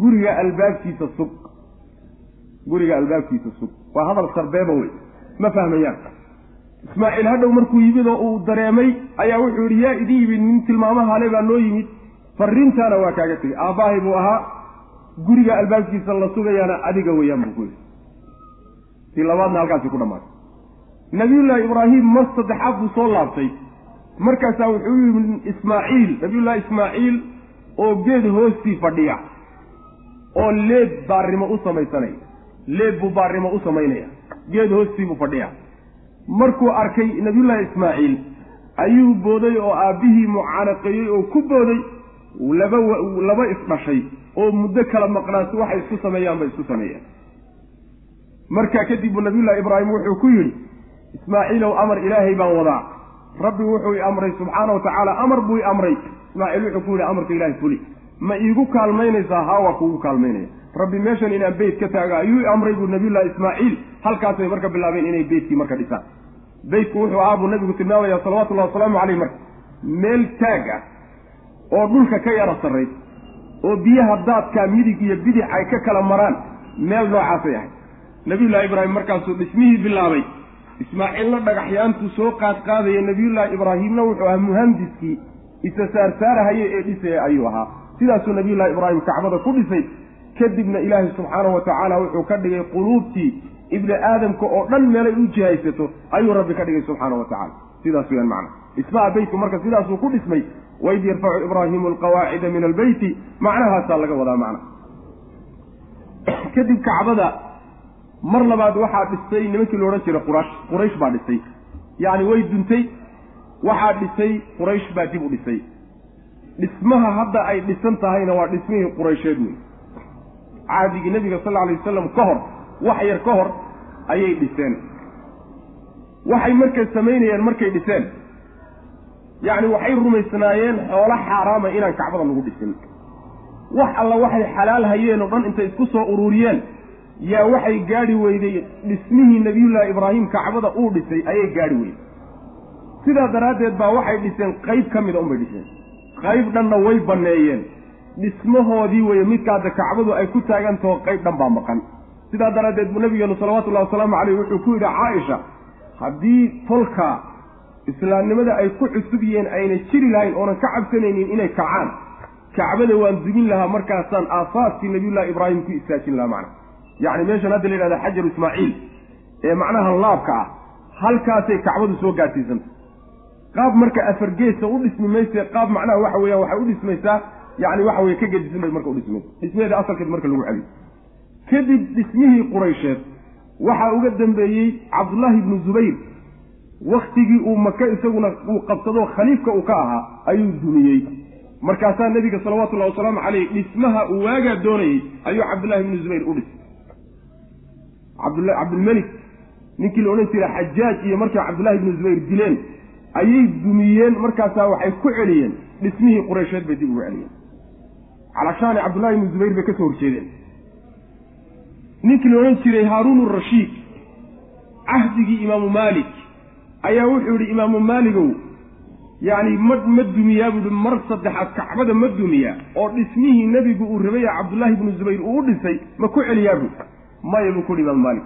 S1: guriga albaabkiisa sug. Guriga albaabkiisa sug. Waa hadal sarbeeba wey. Ma fahmayaan. Ismaaciil hadhow markuu yimid oo uu dareemay ayaa wuxuu yidhi yaa idin yimid nin tilmaamahale baa noo yimid. Fariintaana waa kaaga tegey. Aabbahay buu ahaa guriga albaabkiisa la sugayaana adiga weeyaan buu ku yidhi tii labaadna halkaasi ku dhammaatay nabiyullaahi ibraahim mar saddexaad buu soo laabtay. Markaasaa wuxuu yimid ismaaciil nabiyullaahi ismaaciil oo geed hoostii fadhiya oo leeb baarimo u samaysanaya leeb buu baarimo u samaynaya geed hoostii buu fadhiya. Markuu arkay nabiyullaahi ismaaciil ayuu booday oo aabbihii mucaanaqeeyey oo ku booday laba laba isdhashay oo muddo kala maqnaansi waxay isku sameeyaan bay isku sameeyeen markaa kadib buu nabiyullahi ibraahim wuxuu ku yidhi ismaaciilow amar ilaahay baan wadaa. Rabbi wuxuu i amray subxaana wa tacaala amar buu i amray. Ismaaciil wuxuu ku yidhi amarka ilaahay fuli. Ma iigu kaalmaynaysaa haa waa kuugu kaalmaynaya. Rabbi meeshan inaan beyt ka taaga ayuu i amray buu nabiyullahi ismaaciil halkaasay marka bilaabeen inay beytkii marka dhisaan. Beytku wuxuu ahaa buu nabigu tilmaamaya salawatullahi wasalaamu caleyh marka meel taag ah oo dhulka ka yara sarray oo biyaha daadkaa midig iyo bidix ay ka kala maraan meel noocaasay ahayd nabiyullaahi ibraahim markaasuu dhismihii bilaabay. Ismaaciilna dhagaxyaantuu soo qaadqaadaya nabiyullaahi ibraahimna wuxuu ahaa muhandiskii isa saarsaarahaye ee dhisaya ayuu ahaa. Sidaasuu nabiyullahi ibraahim kacbada ku dhisay. Kadibna ilaahay subxaanahu wa tacaala wuxuu ka dhigay quluubtii ibni aadamka oo dhan meelay u jihaysato ayuu rabbi ka dhigay subxaana wa tacala sidaas weyaan macna. Dhismaha beytku marka sidaasuu ku dhismay waid yarfacu ibraahimu alqawaacida min albeyti macnahaasaa laga wadaa macna. Kadib kacbada mar labaad waxaa dhistay nimankii la odhan jiray qurash quraysh baa dhisay. Yacni way duntay waxaa dhisay quraysh baa dib u dhisay. Dhismaha hadda ay dhisan tahayna waa dhismihii quraysheed wey caadigii nebiga sal alay wasalam ka hor wax yar ka hor ayay dhiseen. Waxay marka samaynayeen markay dhiseen. Yacni waxay rumaysnaayeen xoolo xaaraama inaan kacbada lagu dhisin. Wax alla waxay xalaal hayeen oo dhan intay isku soo ururiyeen yaa waxay gaadhi weyday dhismihii nebiyullaahi ibraahim kacbada uu dhisay ayay gaadhi weyday sidaa daraaddeed baa waxay dhiseen qayb ka mida unbay dhiseen. Qayb dhanna way banneeyeen. Dhismahoodii weye midka hadda kacbadu ay ku taagantaho qayb dhan baa maqan. Sidaa daraaddeed buu nabigeenu salawatullahi wasalaamu caleyh wuxuu ku yidhi caaisha haddii tolka islaamnimada ay ku cusub ayna jiri lahayn oonan ka cabsanaynin inay kacaan kacbada waan dugin lahaa markaasaan aasaaskii nabiyullahi ibraahim ku istaajin lahaa macna yacni meeshan hadda la yidhahda xajaru ismaaciil. Ee macnaha laabka ah. Halkaasay kacbadu soo gaadhsiisanta qaab marka afargeesa u dhismi mayse qaab macnaha waxa weeyaan waxay u dhismaysaa yacni waxa weye ka gedisan bay marka u dhismaysa dhismaheeda asalkeed marka lagu celiyo. Kadib dhismihii quraysheed waxaa uga dambeeyey cabdullaahi ibnu zubayr. Waktigii uu maka isaguna uu qabsado khaliifka uu ka ahaa ayuu dumiyey. Markaasaa nebiga salawatullahi wasalaamu caleyh dhismaha uu waagaa doonayey ayuu cabdullahi ibnu zubayr u dhisay cabdulmelik ninkii la odhan jiray xajaaj iyo markay cabdullahi ibnu zubayr dileen ayay dumiyeen markaasaa waxay ku celiyeen dhismihii qureysheed bay dib ugu celiyeen. Calashaani cabdullahi ibnu zubayr bay ka soo horjeedeen. Ninkii la odhan jiray haaruun rashiid cahdigii imaamu maalik ayaa wuxuu yidhi imaamu maaligow yacni ma ma dumiyaa? Buu yihi mar saddexaad kacbada ma dumiyaa? Oo dhismihii nebigu uu rabaya cabdullaahi ibnu zubayr uu u dhisay ma ku celiyaa buu maya buu ku yidhi imaamu maalik.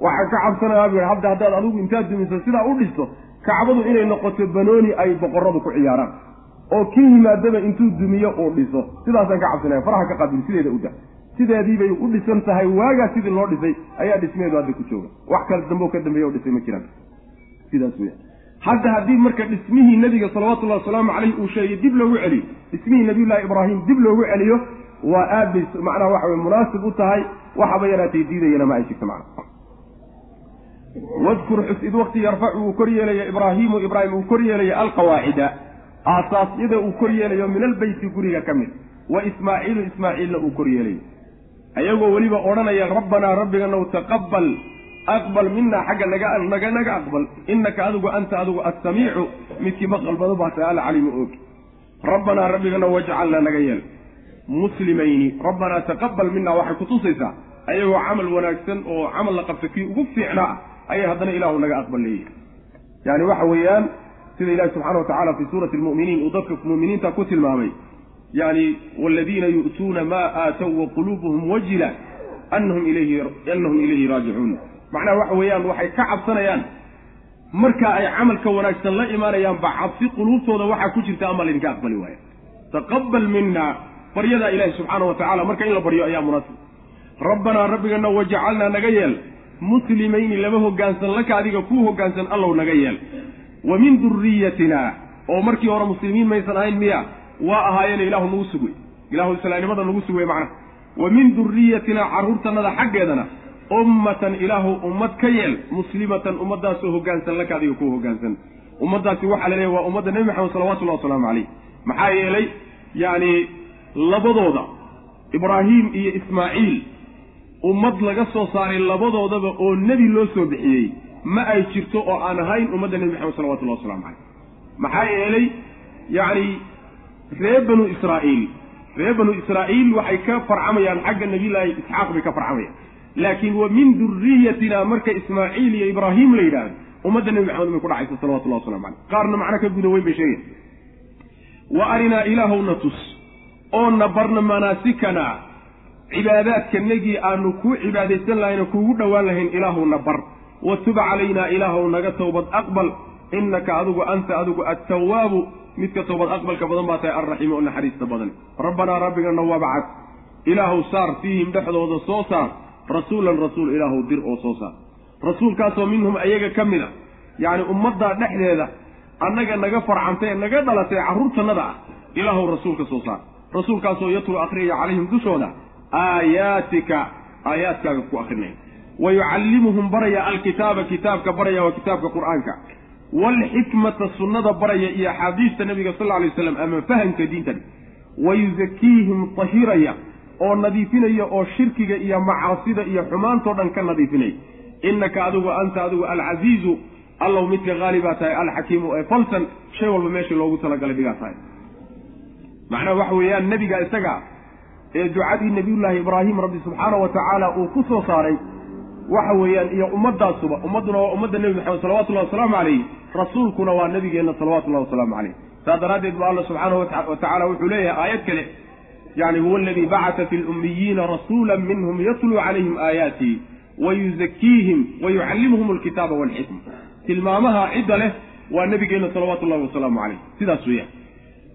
S1: Waxaan ka cabsanayaa buu yidhi hadda haddaad adigu intaad dumiso sidaa u dhisto kacbadu inay noqoto banooni ay boqoradu ku ciyaaraan. Oo kii yimaadaba intuu dumiyo uu dhiso. Sidaasaan ka cabsanaya faraha ka qabil sideeda u da sideedii bay u dhisan tahay waagaa sidii loo dhisay ayaa dhismeedu hadda ku jooga. Wax kale dambe ka dambeeya o dhisay ma jiraan. Sidaas weya hadda haddii marka dhismihii nebiga salawatullahi wasalaamu caleyh uu sheegay dib loogu celiyo. Dhismihii nabiyullaahi ibraahim dib loogu celiyo waa aad bay macnaha waxa wey munaasib u tahay waxaba yaraatay diidayana ma ay jirto macna wadkur xus id waqti yarfacu uu kor yeelaya ibraahiimu ibraahim uu kor yeelaya alqawaacida aasaasyada uu kor yeelayo min albeyti guriga ka mid. Wa ismaaciilu ismaaciilna uu kor yeelayo. Ayagoo weliba odhanaya rabbanaa rabbiganow taqabal aqbal minaa xagga naga naga aqbal. Innaka adigu anta adigu assamiicu. Midkii maqal badan baa tahay og rabbanaa rabbiganow wajcalna naga yeel muslimayni rabbanaa taqabal minaa waxay kutusaysaa ayagoo camal wanaagsan oo camal la qabta kii ugu fiicnaa ayay haddana ilaahu naga aqbal leeyihi yani waxa weeyaan sida ilahi subxana wa tacala fi suurati lmu'miniin uu dadka mu'miniinta ku tilmaamay yani waladiina yu'tuuna maa aatow wa quluubuhum wajila anahum ilayhi raajicuun macnaha waxa weeyaan waxay ka cabsanayaan marka ay camalka wanaagsan la imaanayaan ba cabsi quluubtooda waxaa ku jirta ama laydinka aqbali waaya taqabal mina baryadaa ilahi subxaana wa tacala marka in la baryo ayaa munaasib. Rabbanaa rabbigana wajacalnaa naga yeel. Muslimayni laba hoggaansan laka adiga kuu hoggaansan allow naga yeel. Wa min duriyatina oo markii hore muslimiin maysan ahayn miya waa ahaayeena ilaahu nagu sugwey ilahu islaamnimada nagu sugwey macnaha wa min duriyatina carruurtannada xaggeedana ummatan ilaahu ummad ka yeel muslimatan ummaddaasoo hoggaansan laka adiga kuu hoggaansan. Ummaddaasi waxaa la leeyahy waa ummadda nebi maxamed salawatullahi wasalaamu calayh maxaa yeelay yacni labadooda ibraahim iyo ismaaciil ummad laga soo saaray labadoodaba oo nebi loo soo bixiyey ma ay jirto oo aan ahayn ummadda nebi maxamed salawatullahi waslamu caleyh maxaa yeelay yacni reer banu israa'iil reer banu israa'iil waxay ka farcamayaan xagga nebiyullaahi isxaaq bay ka farcamayaan. Laakiin wa min duriyatina marka ismaaciil iyo ibraahim la yidhaahdo ummadda nebi maxamed bay ku dhacaysa salawatullahi waslamu caleyh qaarna macno ka guda weyn bay sheegayan wa arinaa ilaahowna tus oo na barna manaasikana cibaadaadkanagii aanu kuu cibaadaysan lahayno kuugu dhowaan lahayn ilaahowna bar wa tub calaynaa ilaahow naga towbad aqbal. Innaka adigu anta adigu attawaabu. Midka towbad aqbalka badan baa tahay alraxiimu oo naxariista badan. Rabbanaa rabbigana wabcad ilaahow saar fiihim dhexdooda soo saar. Rasuulan rasuul ilaahow dir oo soo saar. Rasuulkaasoo minhum ayaga ka mid a yacni ummaddaa dhexdeeda annaga naga farcantay naga dhalatay carruurtannada ah ilaahow rasuulka soo saar rasuulkaasoo yatlu akhriyaya calayhim dushooda aayaatika aayaadkaaga ku akrinaya wa yucallimuhum baraya alkitaaba kitaabka baraya waa kitaabka qur'aanka. Waalxikmata sunnada baraya iyo axaadiista nabiga sal lla alay waslam ama fahamka diintan wa yuzakiihim tahiraya oo nadiifinaya oo shirkiga iyo macaasida iyo xumaantoo dhan ka nadiifinaya innaka adigu anta adigu alcasiizu allow midka haalibaa tahay alxakiimu ee falsan shay walba meeshii loogu talagalay dhigaa tahay macnaha waxa weeyaan nebiga isaga ee ducadii nebiyullaahi ibraahim rabbi subxaana wa tacaala uu ku soo saaray waxa weeyaan iyo ummaddaasuba ummadduna waa ummadda nebi maxamed salawatullahi wasalaamu calayh rasuulkuna waa nebigeenna salawatullahi wasalaamu calayh saas daraaddeed ba alla subxaanahu wa tacala wuxuu leeyahay aayad kale yani huwa aladii bacata fi lummiyiina rasuula minhum yatluu calayhim aayaatihi wa yuzakiihim wa yucallimuhum alkitaaba walxikma tilmaamaha cidda leh waa nebigeenna salawaatullahi wasalaamu calayh sidaas weeyaan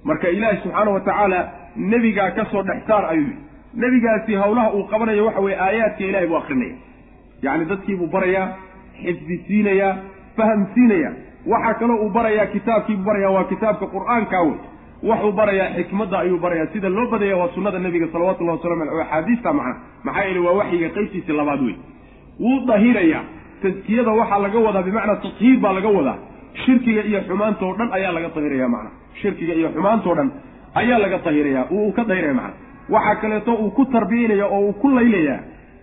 S1: marka ilaahi subxaana wa tacaala nebigaa ka soo dhex saar ayuu yidhi. Nebigaasi hawlaha uu qabanayo waxa weye aayaadka ilahay buu akrinaya. Yacni dadkiibuu barayaa xifdisiinayaa fahamsiinaya waxaa kaloo uu barayaa kitaabkiibuu barayaa waa kitaabka qur'aankaa wey waxuu barayaa xikmadda ayuu barayaa. Sida loo badaya waa sunnada nebiga salawatullahi wasalamu aleh oo axaadiista macna. Maxaa yeele waa waxyiga qaybtiisii labaad wey wuu dahirayaa. Taskiyada waxaa laga wadaa bimacnaa tathiir baa laga wadaa. Shirkiga iyo xumaantoo dhan ayaa laga dahiraya macna shirkiga iyo xumaantoo dhan ayaa laga dahiraya uu ka dahiraya macna waxaa kaleeto uu ku tarbiyanaya oo uu ku laylayaa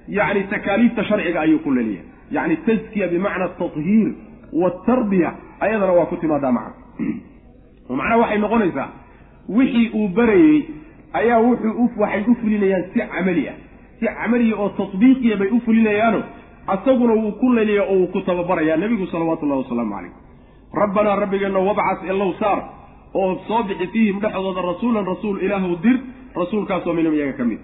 S1: yacni takaaliifta sharciga ayuu ku laylaya yacni taskiya bimacna tathiir waatarbiya ayadana waa ku timaadaa macna oo macnaha waxay noqonaysaa wixii uu barayey ayaa wuxuu waxay u fulinayaan si camali ah. Si camaliya oo tatbiiqiya bay u fulinayaano asaguna wuu ku laylaya oo wuu ku tababarayaa nebigu salawaatullahi wasalaamu calayh rabbanaa rabbigeenna wabcas elow saar oo soo bixi fiihim dhexdooda rasuulan rasuul ilaahu dir rasuulkaasoo minhum iyaga ka mid.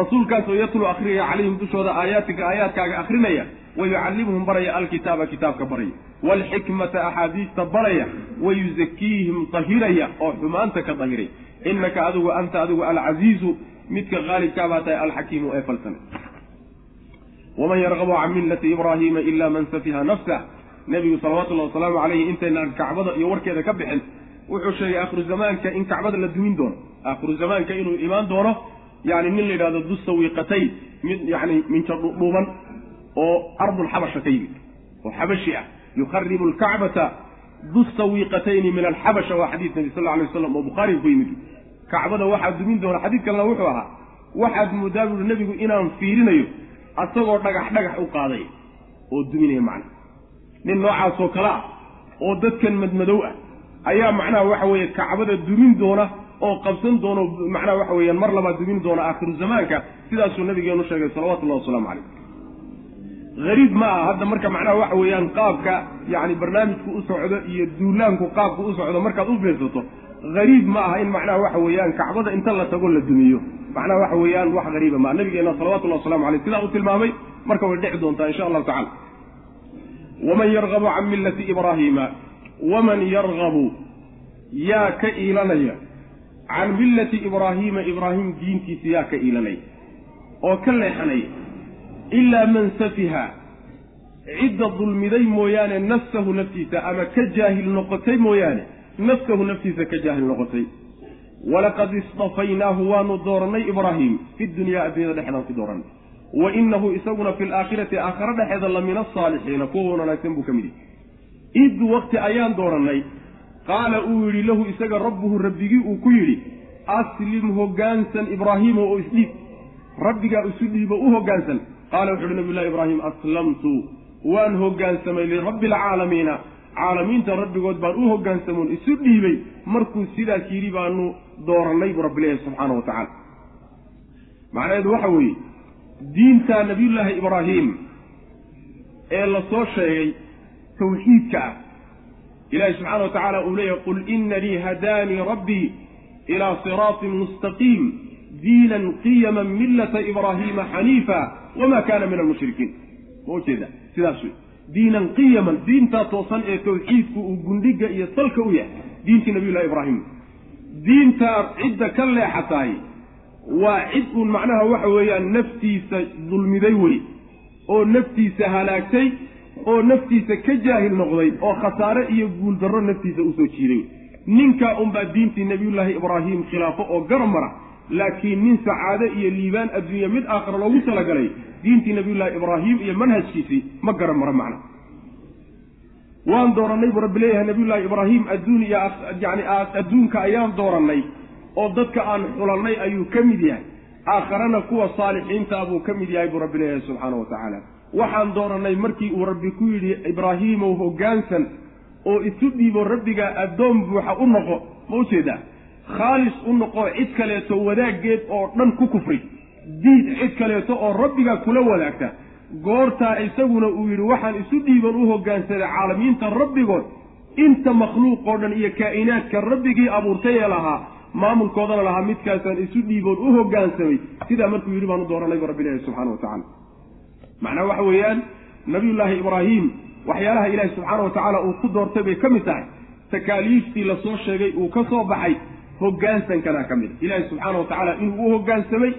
S1: Rasuulkaasoo yatluu akhriyaya calayhim dushooda aayaatika aayaadkaaga akhrinaya wa yucallimuhum baraya alkitaaba kitaabka baraya. Waalxikmata axaadiista baraya wa yuzakiihim tahiraya oo xumaanta ka dahiray innaka adigu anta adigu alcasiizu midka qaalibkaabaa tahay alxakiimu ee falsane waman yargabu can millati ibraahiima ila man safiha nafsah. Nebigu salawatullahi wasalaamu caleyhi intaynaan kacbada iyo warkeeda ka bixin wuxuu sheegay aakhiru zamaanka in kacbada la dumin doono. Aakhiru zamaanka inuu imaan doono yani nin la yidhahdo dusawiqatayn mid yani minja dhuuban oo ardulxabasha ka yimid oo xabashi ah. Yukharibu lkacbata dusawiqatayni min alxabasha waa xadiid nabi sal alay waslam oo bukhaariga ku yimid. Kacbada waxaa dumin doona. Xadiid kalena wuxuu ahaa waxaad moodaa buuri nebigu inaan fiirinayo asagoo dhagax dhagax u qaaday oo duminaya macna. Nin noocaasoo kale ah oo dadkan madmadow ah ayaa macnaha waxa weeye kacbada dumin doona oo qabsan doono macnaha waxa weeyaan mar labaad dumin doona aakhiru zamaanka sidaasuu nabigeenu sheegay salawatullahi wasalaamu calayh hariib ma aha hadda marka macnaha waxa weeyaan qaabka yacni barnaamijku u socdo iyo duulaanku qaabku u socdo markaad u fiirsato hariib ma aha in macnaha waxa weeyaan kacbada inta la tago la dumiyo. Macnaha waxa weeyaan wax hariiba maa nabigeena salawatullahi wasalamu caleyh sidaa u tilmaamay marka way dhici doontaa insha allahu tacala waman yargabu can millati ibraahiima waman yargabu yaa ka iilanaya can millati ibraahiima ibraahim diintiisa yaa ka iilanaya oo ka leexanaya ilaa man safiha cidda dulmiday mooyaane nafsahu naftiisa ama ka jaahil noqotay mooyaane nafsahu naftiisa ka jaahil noqotay walaqad istafaynaahu waanu doorannay ibraahim fi dunyaa addunyada dhexdaan ku doorannay wa inahu isaguna fi laakhirati aakhare dhexeeda la min asaalixiina kuwa wanaagsan buu ka mid yahy id waqti ayaan doorannay. Qaala uu yidhi lahu isaga rabbuhu rabbigii uu ku yidhi aslim hoggaansan ibraahiima oo isdhiib rabbigaa isu dhiibo u hoggaansan qaala wuxu uhi nabiyullahi ibraahim aslamtu. Waan hoggaansamay lirabbi alcaalamiina caalamiinta rabbigood baan u hoggaansamoon isu dhiibay. Markuu sidaas yidhi baanu doorannay buu rabbi leeyahay subxaana wa tacaala. Macnaheedu waxa weeye diinta nabiyullaahi ibraahim ee la soo sheegay tawxiidka. Ah ilaahi subxaana wa tacaala uu leeyahay qul inanii hadaanii rabbii ilaa siraatin mustaqiim diinan qiyaman millata ibraahiima xaniifa wama kaana min almushrikiin. Ma ujeeda sidaas wey. Diinan qiyaman diintaa toosan ee tawxiidku uu gundhiga iyo salka u yahay diintii nabiyullahi ibraahim. Diintaa cidda ka leexataay waa cid uun macnaha waxa weeyaan naftiisa dulmiday wey oo naftiisa halaagtay oo naftiisa ka jaahil noqday oo khasaare iyo guuldarro naftiisa u soo jiiday. Ninkaa unbaa diintii nebiyullaahi ibraahim khilaafo oo garab mara laakiin nin sacaade iyo liibaan adduunya mid aakhira loogu talagalay diintii nabiyullaahi ibraahim iyo manhajkiisii ma garab mara macna. Waan doorannay buu rabbi leeyahay nabiyullaahi ibraahim adduun iyo yani adduunka ayaan doorannay oo dadka aan xulannay ayuu ka mid yahay. Aakharana kuwa saalixiintaa buu ka mid yahay buu rabbi leeyahay subxaana wa tacaala waxaan doorannay markii uu rabbi ku yidhi ibraahiimow hoggaansan oo isu dhiibo rabbigaa addoon buuxa u noqo. Ma u jeedaa khaalis u noqo cid kaleeto wadaaggeed oo dhan ku kufri. Diid cid kaleeto oo rabbigaa kula wadaagta. Goortaa isaguna uu yidhi waxaan isu dhiiban u hoggaansaday caalamiinta rabbigood. Inta makhluuqoo dhan iyo kaa'inaadka rabbigii abuurtay ee lahaa maamulkoodana lahaa midkaasaan isu dhiiboon u hoggaansamay sidaa markuu yidhi baan u dooranay bu rabbi ilahi subxana wa tacala macnaha waxa weeyaan nabiyullaahi ibraahim waxyaalaha ilaahi subxaana wa tacaala uu ku doortay bay ka mid tahay. Takaaliiftii la soo sheegay uu ka soo baxay hoggaansankana ka mid. Ilaahi subxaana wa tacaala inuu u hoggaansamay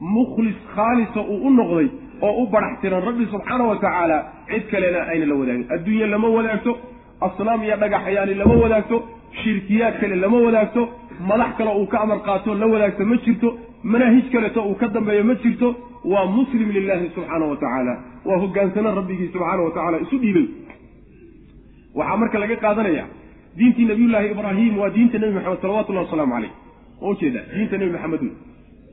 S1: mukhlis khaalisa uu u noqday oo u barax tiran rabbi subxaana wa tacaala cid kalena ayna la wadaagin adduunye lama wadaagto asnaam iyo dhagaxyaani lama wadaagto shirkiyaad kale lama wadaagto madax kale uu ka amar qaato la wadaagto ma jirto manaahij kaleto uu ka dambeeyo ma jirto waa muslim lilahi subxaana wa tacaala waa hoggaansana rabbigii subxaana wa tacaala isu dhiibay. Waxaa marka laga qaadanaya diintii nabiyullaahi ibraahim waa diinta nebi maxamed salawatullahi wasalaamu caleyh ma ujeeda diinta nebi maxamed wey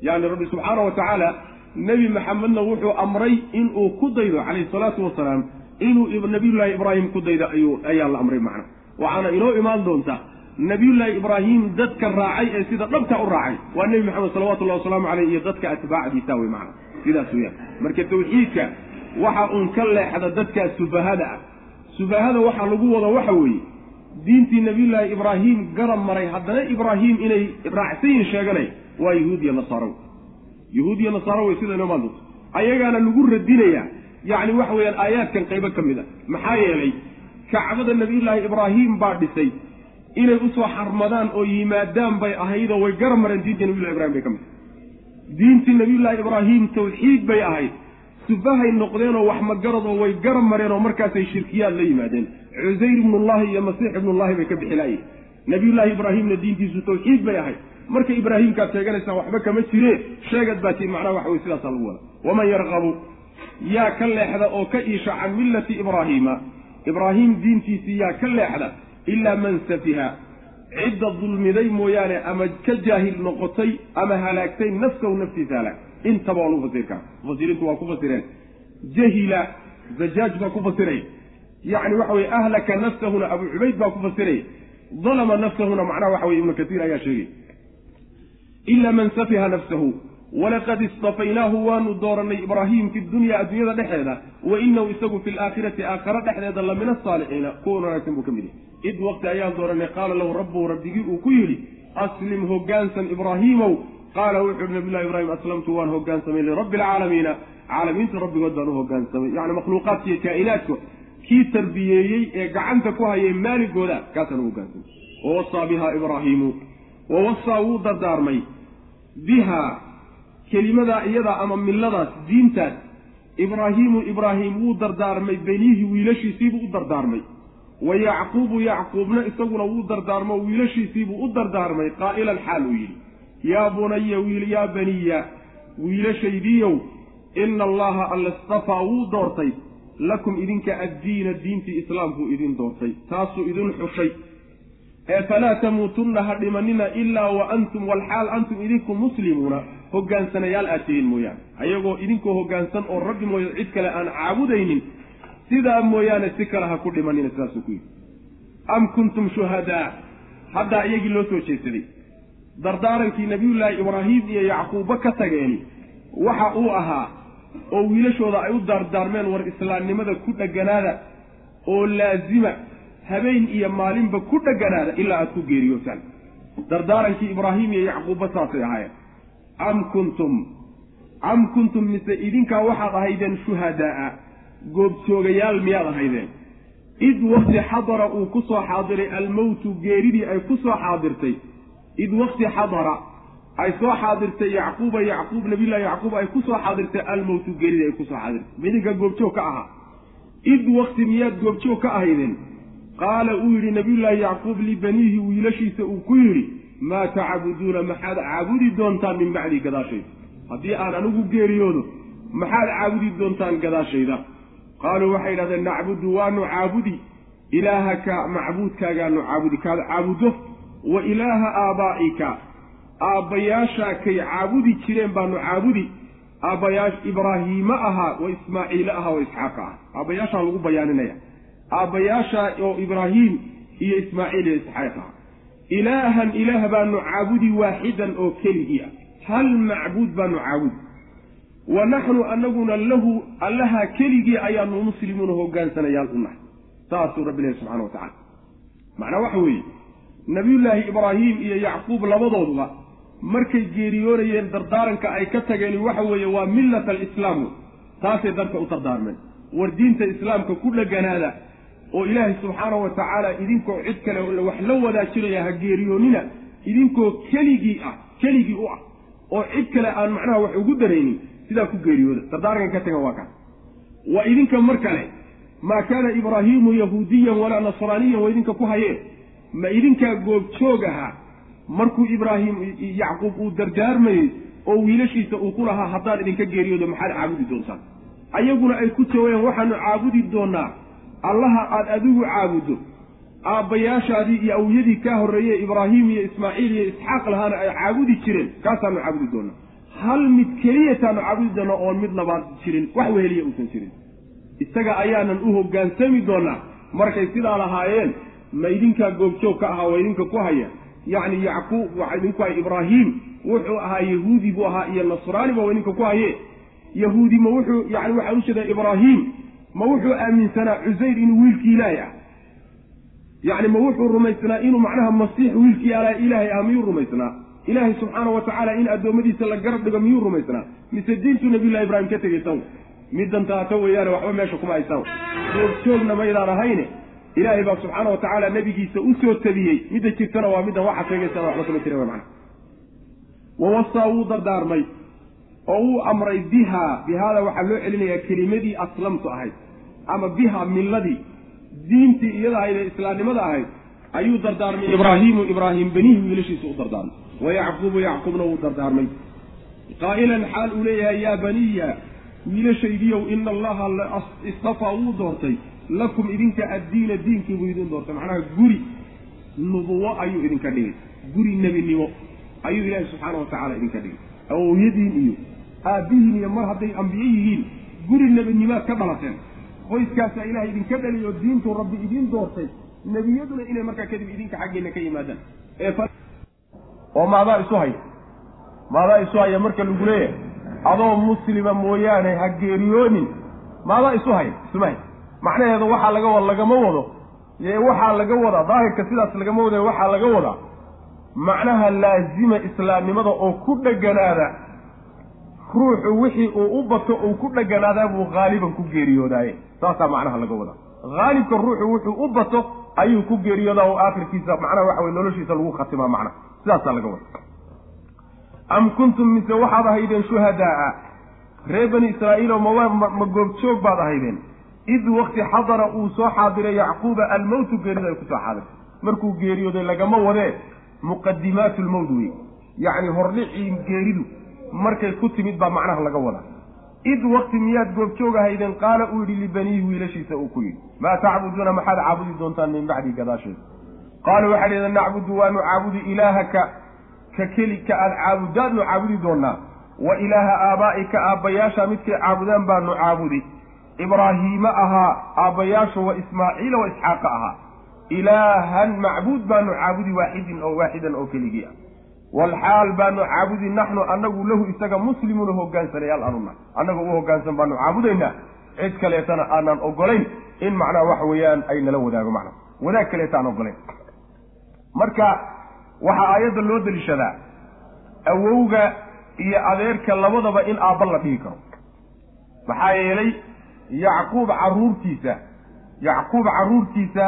S1: yani rabbi subxaana wa tacaala nebi maxamedna wuxuu amray inuu ku daydo calayhi salaatu wasalaam inuu nabiyullaahi ibraahim ku daydo ayuu ayaa la amray macna. Waxaana inoo imaan doontaa nabiyullaahi ibraahim dadka raacay ee sida dhabta u raacay waa nebi maxamed salawatullahi wasalaamu caleyh iyo dadka atbaacdiisa wey macna sidaas weyaan marka tawxiidka waxa uun ka leexda dadkaa sufahada ah. Sufahada waxaa lagu wado waxa weeye diintii nabiyullaahi ibraahim garab maray haddana ibraahim inay raacsan yihiin sheeganay waa yahuud iyo nasaaro wey sida inoo maandoonto ayagaana lagu radinayaa yacni waxa weeyaan aayaadkan qaybo ka mid a. Maxaa yeelay kacbada nabiyullaahi ibraahim baa dhisay inay u soo xarmadaan oo yimaadaan bay ahaydoo way garab mareen diintii nabiyullahi ibrahim bay ka mid diintii nabiyullaahi ibraahim tawxiid bay ahayd.
S2: Sufahay noqdeenoo wax magaradoo way garab mareen oo markaasay shirkiyaad la yimaadeen. Cusayr ibnullahi iyo masiix ibnullahi bay ka bixilaayeen nabiyullaahi ibraahimna diintiisu tawxiid bay ahayd. Marka ibraahimkaad sheeganaysaa waxba kama jiree sheegad baa tii macnaha waxa wey sidaasaa lagu wada waman yarqabu? Yaa ka leexda oo ka iisha can millati ibraahiima ibraahim diintiisii yaa ka leexda ilaa man safiha cidda dulmiday mooyaane ama ka jaahil noqotay ama halaagtay nafsahu naftiisa halaag. Intaba waa lagu fasiri karaa mufasiriintu waa ku fasireen. Jahila zajaaj baa ku fasiray. Yacni waxa weye ahlaka nafsahuna abu cubayd baa ku fasiray. Dalama nafsahuna macnaha waxa weye ibnu kasiir ayaa sheegay. Ila man safiha nafsahu. Walaqad istafaynaahu waanu dooranay ibraahim fi dunya adduunyada dhexeeda wa inahu isagu fi laakhirati aakhare dhexdeeda la min asaalixiina kuwan wanaagsan buu ka mid yahy id waqti ayaan dooranay qaala lahu rabbuhu rabbigii uu ku yidhi aslim hoggaansan ibraahiimow. Qaala wuxu uhi nabiyllahi ibraahim aslamtu waan hoggaansamay lirabbi alcaalamiina caalamiinta rabbigood baan u hoggaansamay yacni makhluuqaadka iyo kaa'inaadka kii tarbiyeeyey ee gacanta ku hayay maaligooda kaasaan u hoggaansamay wawasaa biha ibraahiimu wawasaa wuu dardaarmay. Bihaa kelimadaa iyadaa ama milladaas diintaas ibraahiimu ibraahim wuu dardaarmay beniyihii wiilashiisiibuu u dardaarmay wa yacquubu yacquubna isaguna wuu dardaarmo wiilashiisiibuu u dardaarmay qaa'ilan xaal uu yidhi. Yaa bunaya wiil yaa baniya wiilashaydiiyow ina allaha alla istafaa wuu doortay. Lakum idinka addiina diintii islaamkuu idin doortay. Taasuu idin xushay. Ee falaa tamuutunna ha dhimanina ilaa wa antum walxaal antum idinku muslimuuna. Hoggaansanayaal aad tihiin mooyaane. Ayagoo idinkoo hoggaansan oo rabbi mooyo cid kale aan caabudaynin sidaa mooyaane si kale ha ku dhimanina sidaasuu ku yidhi. Am kuntum shuhadaa? Haddaa iyagii loo soo jeedsaday dardaarankii nabiyullaahi ibraahim iyo yacquubba ka tageeni waxa uu ahaa oo wiilashooda ay u daardaarmeen war islaamnimada ku dheganaada oo laazima habeen iyo maalinba ku dheganaada ilaa aad ku geeriyootaan. Dardaarankii ibraahim iyo yacquubba saasay ahaayeen. Am kuntum? Am kuntum mise idinkaa waxaad ahaydeen shuhadaa'a goobjoogayaal miyaad ahaydeen? Id wakti xadara uu ku soo xaadiray almowtu geeridii ay ku soo xaadirtay. Id wakti xadara ay soo xaadirtay yacquuba yacquub nabiyullahi yacquub ay ku soo xaadirtay almowtu geeridii ay ku soo xaadirtay. Midinka goobjoog ka ahaa. Id wakti miyaad goobjoog ka ahaydeen? Qaala uu yidhi nabiyullaahi yacquub libaniihi wiilashiisa uu ku yidhi maa tacbuduuna maxaad caabudi doontaan min bacdii gadaashayda? Haddii aan anigu geeriyoodo maxaad caabudi doontaan gadaashayda qaaluu waxay yidhahdeen nacbudu waanu caabudi ilaahaka macbuudkaagaanu caabudi kaad caabuddo wa ilaaha aabaa'ika aabbayaashaa kay caabudi jireen baanu caabudi aabbayaash ibraahiime ahaa wa ismaaciile ahaa wa isxaaqa ah aabbayaashaa lagu bayaaninaya aabbayaashaa oo ibraahiim iyo ismaaciil iyo isxaaq ah ilaahan ilaah baanu caabudi waaxidan oo keligii ah hal macbuud baanu caabudi wa naxnu anaguna lahu allaha keligii ayaanu muslimuuna hogaansanayaal u nahay saasuu rabbi lehi subxana wa tacala macnaa waxa weeye nabiyullaahi ibraahim iyo yacquub labadooduba markay geeriyoonayeen dardaaranka ay ka tageen waxa weeye waa millat alislaam taasay dadka u dardaarmeen. War diinta islaamka ku dheganaada oo ilaahay subxaanahu wa tacaala idinkoo cid kale wax la wadaajinaya ha geeriyoonina idinkoo keligii ah keligii u ah oo cid kale aan macnaha wax ugu daraynin sidaa ku geeriyooda dardaarankan ka tagan waa kaas wa idinka mar kale maa kaana ibraahiimu yahuudiyan walaa nasraaniyan waa idinka ku hayeen. Ma idinkaa goobjoog ahaa markuu ibraahim yacquub uu dardaarmayey oo wiilashiisa uu ku lahaa haddaan idinka geeriyoodo maxaad caabudi doontaan? Ayaguna ay ku jawaayeen waxaanu caabudi doonaa allaha aad adigu caabuddo aabbayaashaadii iyo awyadii kaa horreeyey ibraahim iyo ismaaciil iyo isxaaq lahaana ay caabudi jireen kaasaanu caabudi doonaa hal mid keliyataanu doonaa oon mid labaad jirin wax weheliya uusan jirin. Isaga ayaanan u hoggaansami doonaa markay sidaa lahaayeen ma idinkaa goobjoog ka ahaa waa idinka ku haya. Yacni yacquub waxaa idinku haya ibraahim wuxuu ahaa yahuudi buu ahaa iyo nasraaniba waa idinka ku haye yahuudi ma wuxuu yani waxaa u jeedaa ibraahim ma wuxuu aaminsanaa cusayr inuu wiilkii ilaahay ah. Yacni ma wuxuu rumaysnaa inuu macnaha masiix wiilkii ala ilaahay ah miyuu rumaysnaa ilaahay subxaana wa tacaala in addoommadiisa la garab dhigo miyuu rumaysnaa? Mise diintuu nabiyullahi ibraahim ka tegay taw middan taata weeyaane waxba meesha kuma haysaw. Joogjoogna maydaan ahayne. Ilaahay baa subxaana wa tacaala nebigiisa u soo tabiyey. Midda jirtana waa middan waxaa sheegaysaan waxba kama jira mana wawasaa wuu dardaarmay. Oo uu amray biha. Bihaada waxaa loo celinayaa kelimadii aslamtu ahayd. Ama biha milladii. Diintii iyada ahayd ee islaamnimada ahayd. Ayuu dardaarmay. Ibraahiimu ibraahim benihi wiilashiisa u dardaarmay wa yacquubu yacquubna wuu dardaarmay qaa'ilan xaal uu leeyahay yaa baniya wiilashaydiyow ina allaha istafaa wuu doortay lakum idinka addiina diinkii buu idin doortay macnaha guri nubuwo ayuu idinka dhigay guri nebinimo ayuu ilaahi subxaana watacaala idinka dhigay awowyadiin iyo aabbihiin iyo mar hadday ambiye yihiin guri nebinimaad ka dhalateen qoyskaasaa ilahay idinka dhaliyo diintuu rabbi idiin doortay nebiyaduna inay markaa kadib idinka xaggeena ka yimaadaan
S1: oo maadaa isu haya maadaa isu haya marka lagu leeyahay. Adoo muslima mooyaane ha geeriyoonin maadaa isu haya isuma hay macnaheedu waxaa laga wada lagama wado. Yee waxaa laga wadaa daahirka sidaas lagama wada waxaa laga wadaa macnaha laazima islaamnimada oo ku dheganaada ruuxu wixii uu u bato uu ku dheganaadaa buu haaliban ku geeriyoodaaye saasaa macnaha laga wadaa haalibka ruuxu wuxuu u bato ayuu ku geeriyoodaa oo aakhirkiisa macnaha waxa weye noloshiisa lagu khatimaa macnaha sidaasaa laga wada am kuntum mise waxaad ahaydeen shuhadaa'a reer bani israa'iiloo ma ma goobjoog baad ahaydeen id wakti xadara uu soo xaadiray yacquuba almowtu geerida ay ku soo xaadirtay markuu geeriyooday lagama wadee muqadimaatu lmowt wey yacni hordhicii geeridu markay ku timid baa macnaha laga wadaa id wakti miyaad goobjoog ahaydeen qaala uu yidhi libaniihi wiilashiisa uu ku yidhi maa tacbuduuna maxaad caabudi doontaan min bacdi gadaasheeda qaaluu waxay dhaheen nacbudu waanu caabudi ilaahaka ka keli ka aada caabudaadnu caabudi doonaa wa ilaaha aabaa'ika aabbayaasha midkay caabudaan baanu caabudi. Ibraahiima ahaa aabbayaashu wa ismaaciila wa isxaaqa ahaa. Ilaahan macbuud baanu caabudi waaxidin oo waaxidan oo keligii ah walxaal baanu caabudi naxnu annagu lahu isaga muslimuuna hogaansanayaal anuna annaga u hoggaansan baanu caabudaynaa cid kaleetana aanaan ogolayn in macnaha waxa weeyaan ay nala wadaago macnaha wadaag kaleeta aan ogolayn marka waxaa aayadda loo deliishadaa awowga iyo adeerka labadaba in aabba la dhihi karo maxaa yeelay yacquub carruurtiisa yacquub carruurtiisa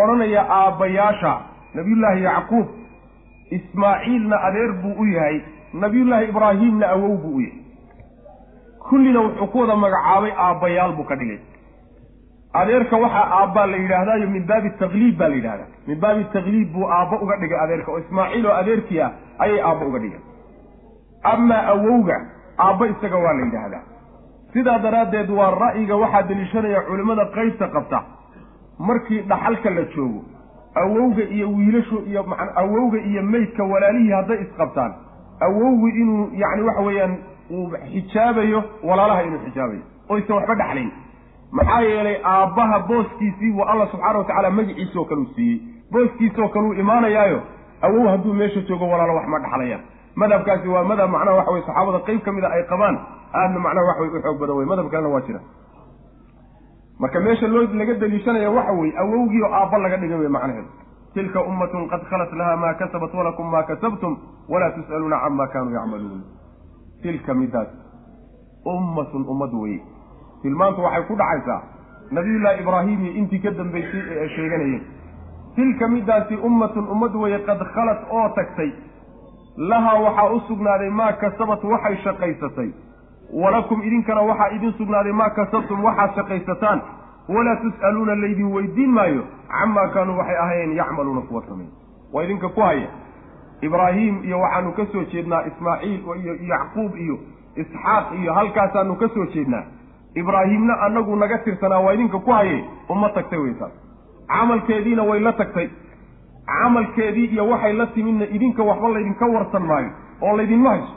S1: odhanaya aabbayaasha nabiyullaahi yacquub ismaaciilna adeer buu u yahay. Nabiyullaahi ibraahiimna awow buu u yahay. Kullina wuxuu ku wada magacaabay aabbayaal buu ka dhigay. Adeerka waxaa aabbaa la yidhaahdayo min baabi takliib baa la yidhahdaa. Min baabi takliib buu aabbo uga dhigay adeerka. Oo ismaaciil oo adeerkii ah ayay aabbo uga dhigeen. Amaa awowga aabbo isaga waa la yidhaahdaa. Sidaa daraaddeed waa ra'yiga waxaa deliishanaya culimmada qaybta qabta. Markii dhaxalka la joogo awowga iyo wiilashu iyo awowga iyo meydka walaalihii hadday isqabtaan awowgu inuu yacni waxa weeyaan uu xijaabayo walaalaha inuu xijaabayo oysan waxba dhexlayn maxaa yeelay aabbaha booskiisii waa alla subxaana wa tacaala magiciisoo kale u siiyey. Booskiisoo kale uu imaanayaayo awow hadduu meesha joogo walaalo wax ma dhexlayaan madhabkaasi waa madhab macnaha waxa weye saxaabada qayb ka mid a ay qabaan aadna macnaha wax way u xoog badan wey madhab kalena waa jira marka meesha loo laga daliishanaya waxa weye awowgii oo aabba laga dhigay wey macnaheedu. Tilka ummatun qad khalat laha maa kasabat walakum maa kasabtum walaa tus'aluuna cama kaanuu yacmaluun. Tilka midaas ummatun ummad weye tilmaantu waxay ku dhacaysaa nabiyullaahi ibraahim iyo intii ka dambaysay ee ay sheeganayeen. Tilka midaasi ummatun ummad weye qad khalat oo tagtay. Lahaa waxaa u sugnaaday maa kasabat waxay shaqaysatay walakum idinkana waxaa idin sugnaaday maa kasabtum waxaad shaqaysataan. walaa tus'aluuna laydin weydiin maayo camaa kaanuu waxay ahayeen yacmaluuna kuwa samey waa idinka ku haya. Ibraahim iyo waxaanu ka soo jeednaa ismaaciil iyo yacquub iyo isxaaq iyo halkaasaanu ka soo jeednaa. Ibraahimna annagu naga tirsanaa waa idinka ku haye uma tagtay weytaas camalkeediina way la tagtay. Camalkeedii iyo waxay la timidna idinka waxba laydinka warsan maayo oo laydinma hayso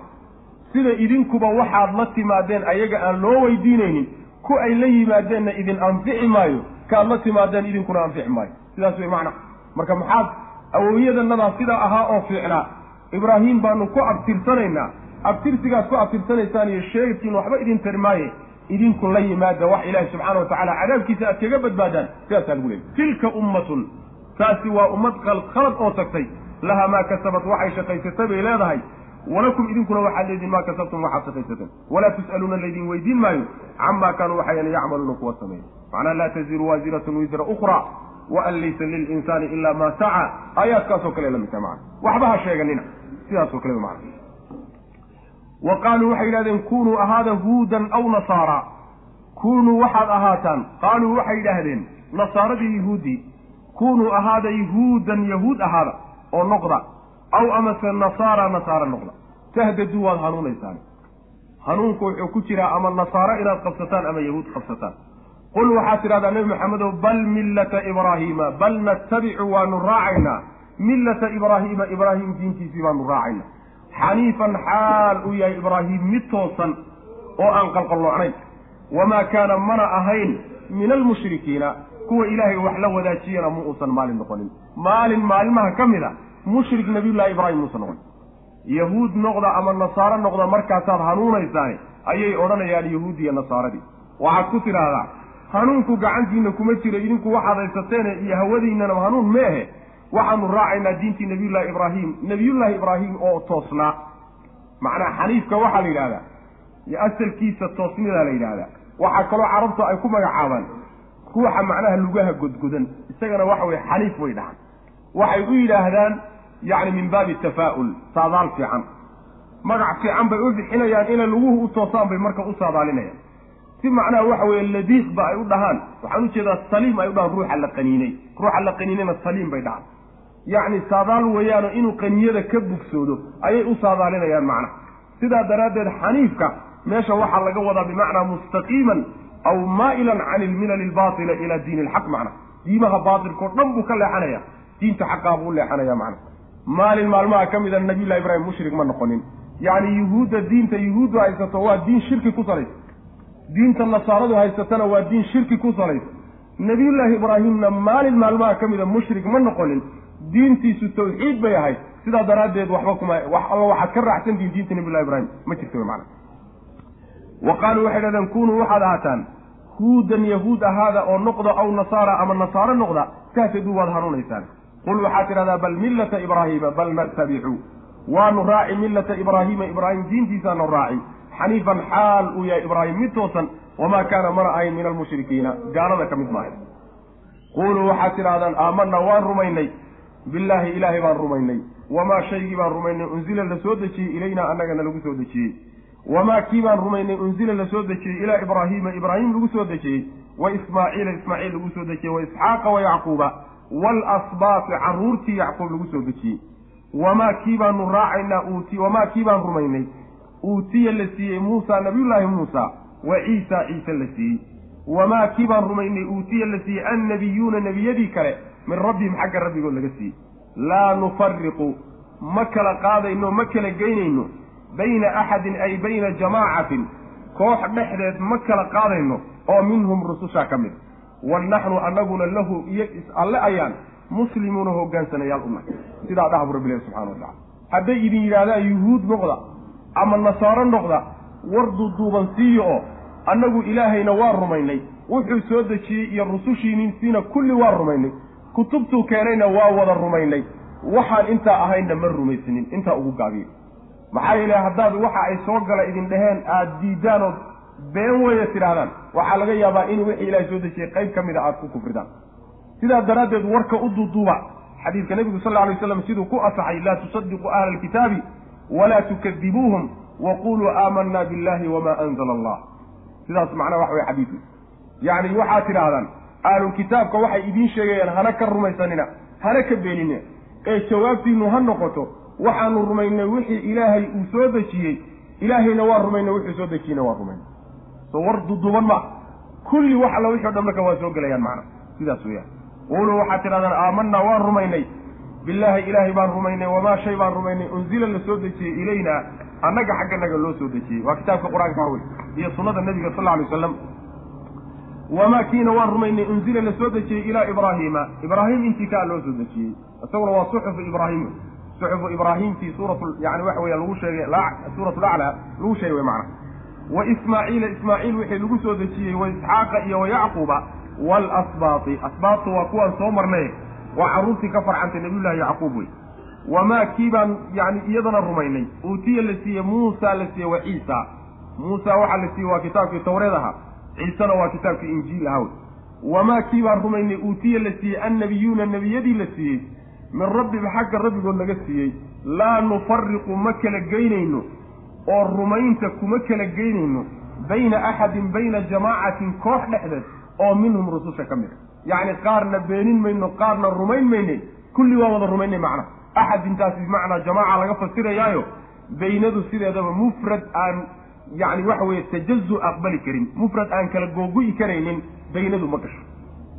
S1: sida idinkuba waxaad la timaadeen ayaga aan loo weydiinaynin ku ay la yimaadeenna idin anfici maayo kaad la timaadeen idinkuna anfici maayo. Sidaas wey macna. Marka maxaad awowyadanadaa sidaa ahaa oo fiicnaa. Ibraahim baanu ku abtirsanaynaa abtirsigaad ku abtirsanaysaan iyo sheegidkiin waxba idin tari maaye idinku la yimaada wax ilaahi subxaana watacaala cadaabkiisa aad kaga badbaadaan sidaasaa lagu leeyay tilka ummatun taasi waa ummad khalad oo tagtay. Laha maa kasabat waxay shaqaysatay bay leedahay walakum idinkuna waxaad leediin maa kasabtum waxaad shaqaysateen walaa tus'aluuna laydin weydiin maayo camaa kaanuu waxayan yacmaluuna kuwa sameeya macnaa laa taziru waasiratun wisra ukhra wa an laysa lilinsaani ila maa saca aayaadkaasoo kale la midka macana waxba ha sheeganina. Sidaasoo kale macana wa qaaluu waxay yidhahdeen kunuu ahaada huudan aw nasaara. Kunuu waxaad ahaataan. Qaaluu waxay yidhaahdeen nasaaradii yahuuddii kunuu ahaada yahuudan yahuud ahaada oo noqda. Aw amase nasaara nasaara noqda tahdaduu waad hanuunaysaan. Hanuunku wuxuu ku jiraa ama nasaaro inaad qabsataan ama yahuud qabsataan. Qul waxaad tidhahdaa nebi maxamedow bal millata ibraahiima bal nattabicu waanu raacaynaa. Millata ibraahiima ibraahim diintiisii baanu raacaynaa. Xaniifan xaal uu yahay ibraahim mid toosan oo aan qalqalloocnayn. Wamaa kaana mana ahayn min almushrikiina kuwa ilaahay wax la wadaajiyana mu uusan maalin noqonin. Maalin maalmaha ka mid a mushrik nabiyullahi ibraahim muusan noqon yahuud noqda ama nasaaro noqda markaasaad hanuunaysaane ayay odhanayaan yahuudiya nasaaradii waxaad ku tidhaahdaa hanuunku gacantiina kuma jiro idinku waxaad haysateene iyo hawadiinana hanuun meehe waxaanu raacaynaa diintii nabiyullaahi ibraahim. Nabiyullaahi ibraahim oo toosnaa macnaa xaniifka waxaa la yidhahdaa asalkiisa toosnidaa la yidhahdaa waxaa kaloo carabtu ay ku magacaabaan ruuxa macnaha lugaha godgodan. Isagana waxa weye xaniif way dhahaan. Waxay u yidhaahdaan yacni min baabi tafaa'ul saadaal fiican. Magac fiican bay u bixinayaan inay luguhu u toosaan bay marka u saadaalinayaan. Si macnaha waxa weeye ladiiqba ay u dhahaan. Waxaan u jeedaa saliim ay u dhahaan ruuxa la qaniinay. Ruuxa la qaniinayna saliim bay dhahaan yacni saadaal weeyaano inuu qaniyada ka bugsoodo ayay u saadaalinayaan macnaha sidaa daraaddeed xaniifka meesha waxaa laga wadaa bimacnaa mustaqiiman aw maa'ilan can ilmilali albaatila ilaa diini ilxaq macna diimaha baatilkao dhan buu ka leexanaya. Diinta xaqaa buu u leexanaya macna maalin maalmaha ka mida nabiyullahi ibraahim mushrik ma noqonin. Yacni yuhuudda diinta yuhuuddu haysato waa diin shirki ku salaysa. Diinta nasaaradu haysatana waa diin shirki ku salaysa. Nabiyullaahi ibraahimna maalin maalmaha ka mida mushrik ma noqonin. Diintiisu tawxiid bay ahayd. Sidaa daraaddeed waxba kuma wax alla waxaad ka raacsantihin diinta nabiyullahi ibraahim. Ma jirto macna wa qaaluu waxay dhahdeen kunuu waxaad ahaataan huudan yahuud ahaada oo noqda aw nasaara ama nasaaro noqda tahtaduu waad hanuunaysaan qul waxaad tidhahdaa bal millata ibraahiima bal nattabicu waanu raaci millata ibraahiima ibraahim diintiisaanu raaci xaniifan xaal uu yahay ibraahim mid toosan wamaa kaana mana ahayn min almushrikiina gaalada ka mid maahay quluu waxaad tidhahdaan aamanaa waan rumaynay billaahi ilaahay baan rumaynay wamaa shaygii baan rumaynay unzila la soo dejiyey ilaynaa annagana lagu soo dejiyey wamaa kii baan rumaynay unzila la soo dejiyey ilaa ibraahiima ibraahim lagu soo dejiyey wa ismaaciila ismaaciil lagu soo dejiyey wa isxaaqa wa yacquuba waalasbaati carruurtii yacquub lagu soo dejiyey wamaa kii baanu raacaynaa uuti wamaa kii baan rumaynay? Uutiya la siiyey muusa nabiyullaahi muusa wa ciisa ciise la siiyey. Wamaa kii baan rumaynay? Uutiya la siiyey annabiyuuna nebiyadii kale min rabbihim xagga rabbigood laga siiyey. Laa nufariqu ma kala qaadayno ma kala geynayno bayna axadin ay bayna jamaacatin koox dhexdeed ma kala qaadayno oo minhum rusushaa ka mid wa naxnu annaguna lahu iyo is-alle ayaan muslimuuna hogaansanayaal u nahay. Sidaa dhaha bu rabbilahi subxana wa tacala hadday idin yidhaahdaan yuhuud noqda ama nasaaro noqda war duuduuban siiyo oo annagu ilaahayna waa rumaynay. Wuxuu soo dejiyey iyo rusushiinsiina kulli waa rumaynay. Kutubtuu keenayna waa wada rumaynay. Waxaan intaa ahaynna ma rumaysnin intaa ugu gaabiyo maxaa yeele haddaad waxa ay soo gala idin dheheen aada diidaan ood been weeye tidhaahdaan waxaa laga yaabaa in wixii ilaahay soo dejiyey qayb ka mid a aada ku kufridaan. Sidaa daraaddeed warka u duuduuba xadiidka nebigu sal alay waslam siduu ku asaxay laa tusadiquu ahla alkitaabi walaa tukadibuuhum waquluu aamanaa billahi wamaa anzala allah sidaas macnaha waxa weye xadiidku yacni waxaad tidhaahdaan ahlulkitaabka waxay idiin sheegayaan hana ka rumaysanina hana ka beenina ee jawaabtiinu ha noqoto waxaanu rumaynay wixii ilaahay uu soo dejiyey. Ilaahayna waa rumaynay wuxuu soo dejiyeyna waa rumaynay soo war duduuban ma kulli wax alla wixi o dhan marka waa soo gelayaan macna sidaas weeyaan quuluu waxaad tidhahdaan aamanaa waan rumaynay billaahi ilaahay baan rumaynay wamaa shay baan rumaynay unzila la soo dejiyey ilaynaa annaga xagganaga loo soo dejiyey waa kitaabka qur'aanka wey iyo sunnada nebiga sal alay wasalam wamaa kiina waan rumaynay unzila la soo dejiyey ilaa ibraahiima ibraahim intii kaa loo soo dejiyey isaguna waa suxufu ibraahim suxufu ibraahimtii suurat yani waxa weya lagu sheegay suurat laclaa lagu sheegay wey macna wa ismaaciila ismaaciil wixii lagu soo dejiyey wa isxaaqa iyo wa yacquuba waalasbaati asbaabtu waa kuwaan soo marnay waa carruurtii ka farcantay nabiyullahi yacquub wey wamaa kii baan yani iyadana rumaynay. Uutiya la siiyey muusa la siiyey wa ciisa. Muusa waxaa la siiyey waa kitaabkii tawreed ahaa. Ciisena waa kitaabkii injiil ahaa wey wamaa kii baan rumaynay uutiya la siiyey annabiyuuna nebiyadii la siiyey min rabbihim xagga rabbigood laga siiyey. Laa nufariqu ma kala geynayno
S2: oo rumaynta kuma kala geynayno bayna axadin bayna jamaacatin koox dhexdeed oo minhum rususha ka mid a. Yacni qaarna beenin mayno qaarna rumayn maynay kulli waa wada rumaynay macna. Axadintaasi bimacnaa jamaaca laga fasirayaayo baynadu sideedaba mufrad aan yacni waxa weeye tajazu aqbali karin. Mufrad aan kala googu'i karaynin baynadu ma gasho.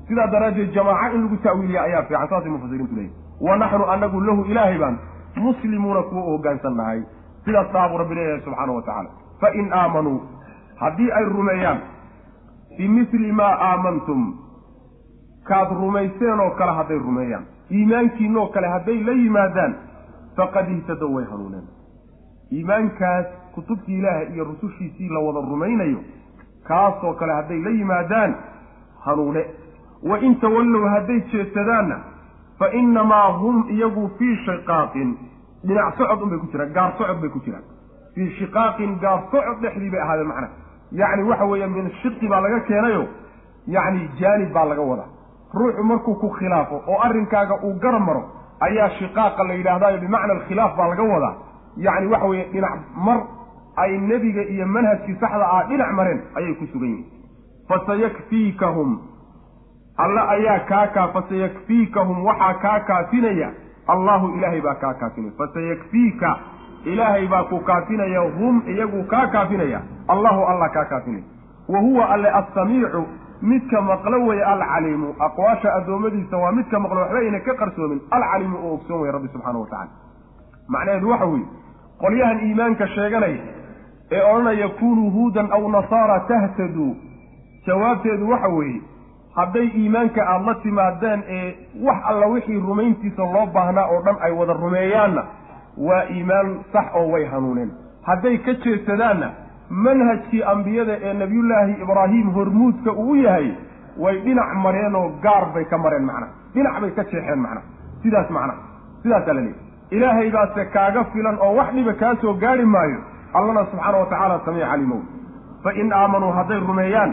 S2: Sidaa daraaddeed jamaaco in lagu ta'wiiliya ayaa fiican saasay mufasiriintu leeyihiin wa naxnu anagu lahu ilaahay baan muslimuuna kuwa u hoggaansan nahay sidaas dhaabuu rabbi leeyahay subxaana wa tacaala. Fain aamanuu haddii ay rumeeyaan bimili maa aamantum kaad rumayseen oo kale hadday rumeeyaan iimaankiinoo kale hadday la yimaadaan faqad ihtadow way hanuuneen. Iimaankaas kutubtii ilaaha iyo rusushiisii la wada rumaynayo kaasoo kale hadday la yimaadaan hanuune. Wa in tawallow hadday jeesadaanna fa innamaa hum iyagu fii shiqaaqin dhinac socod unbay ku jiraan gaar socod bay ku jiraan fii shiqaaqin gaar socod dhexdii bay ahaadeen macnaha yacni waxa weeye min shiqi baa laga keenayo yacni jaanib baa laga wadaa. Ruuxu markuu ku khilaafo oo arrinkaaga uu gar maro ayaa shiqaaqa la yidhahdaayo bimacna alkhilaaf baa laga wadaa. Yacni waxa weeye dhinac mar ay nebiga iyo manhajkii saxda ah dhinac mareen ayay ku sugan yihiin fasayakfiikahum alle ayaa kaa kaa fasayakfiikahum waxaa kaa kaafinaya allahu ilaahay baa kaa kaafinaya. Fasayakfiika ilaahay baa ku kaafinaya hum iyagu kaa kaafinaya. Allahu alla kaa kaafinaya. Wa huwa alle assamiicu midka maqlo weye alcaliimu. Aqwaasha addoommadiisa waa midka maqlo waxba ayna ka qarsoomin. Alcaliimu oo ogsoon weye rabbi subxaana wa tacala macnaheedu waxa weeye qolyahan iimaanka sheeganaya ee odhanaya kunuu huudan aw nasaara tahtaduu jawaabteedu waxa weeye hadday iimaanka aada la timaadeen ee wax alla wixii rumayntiisa loo baahnaa oo dhan ay wada rumeeyaanna waa iimaan sax oo way hanuuneen. Hadday ka jeesadaanna manhajkii ambiyada ee nebiyullaahi ibraahim hormuudka uu yahay way dhinac mareen oo gaar bay ka mareen macnaha dhinac bay ka jeexeen macnaha sidaas macnaha sidaasaa la leeyahy ilaahay baase kaaga filan oo wax dhiba kaa soo gaari maayo. Allana subxaana wa tacaala samiic calimow fa in aamanuu hadday rumeeyaan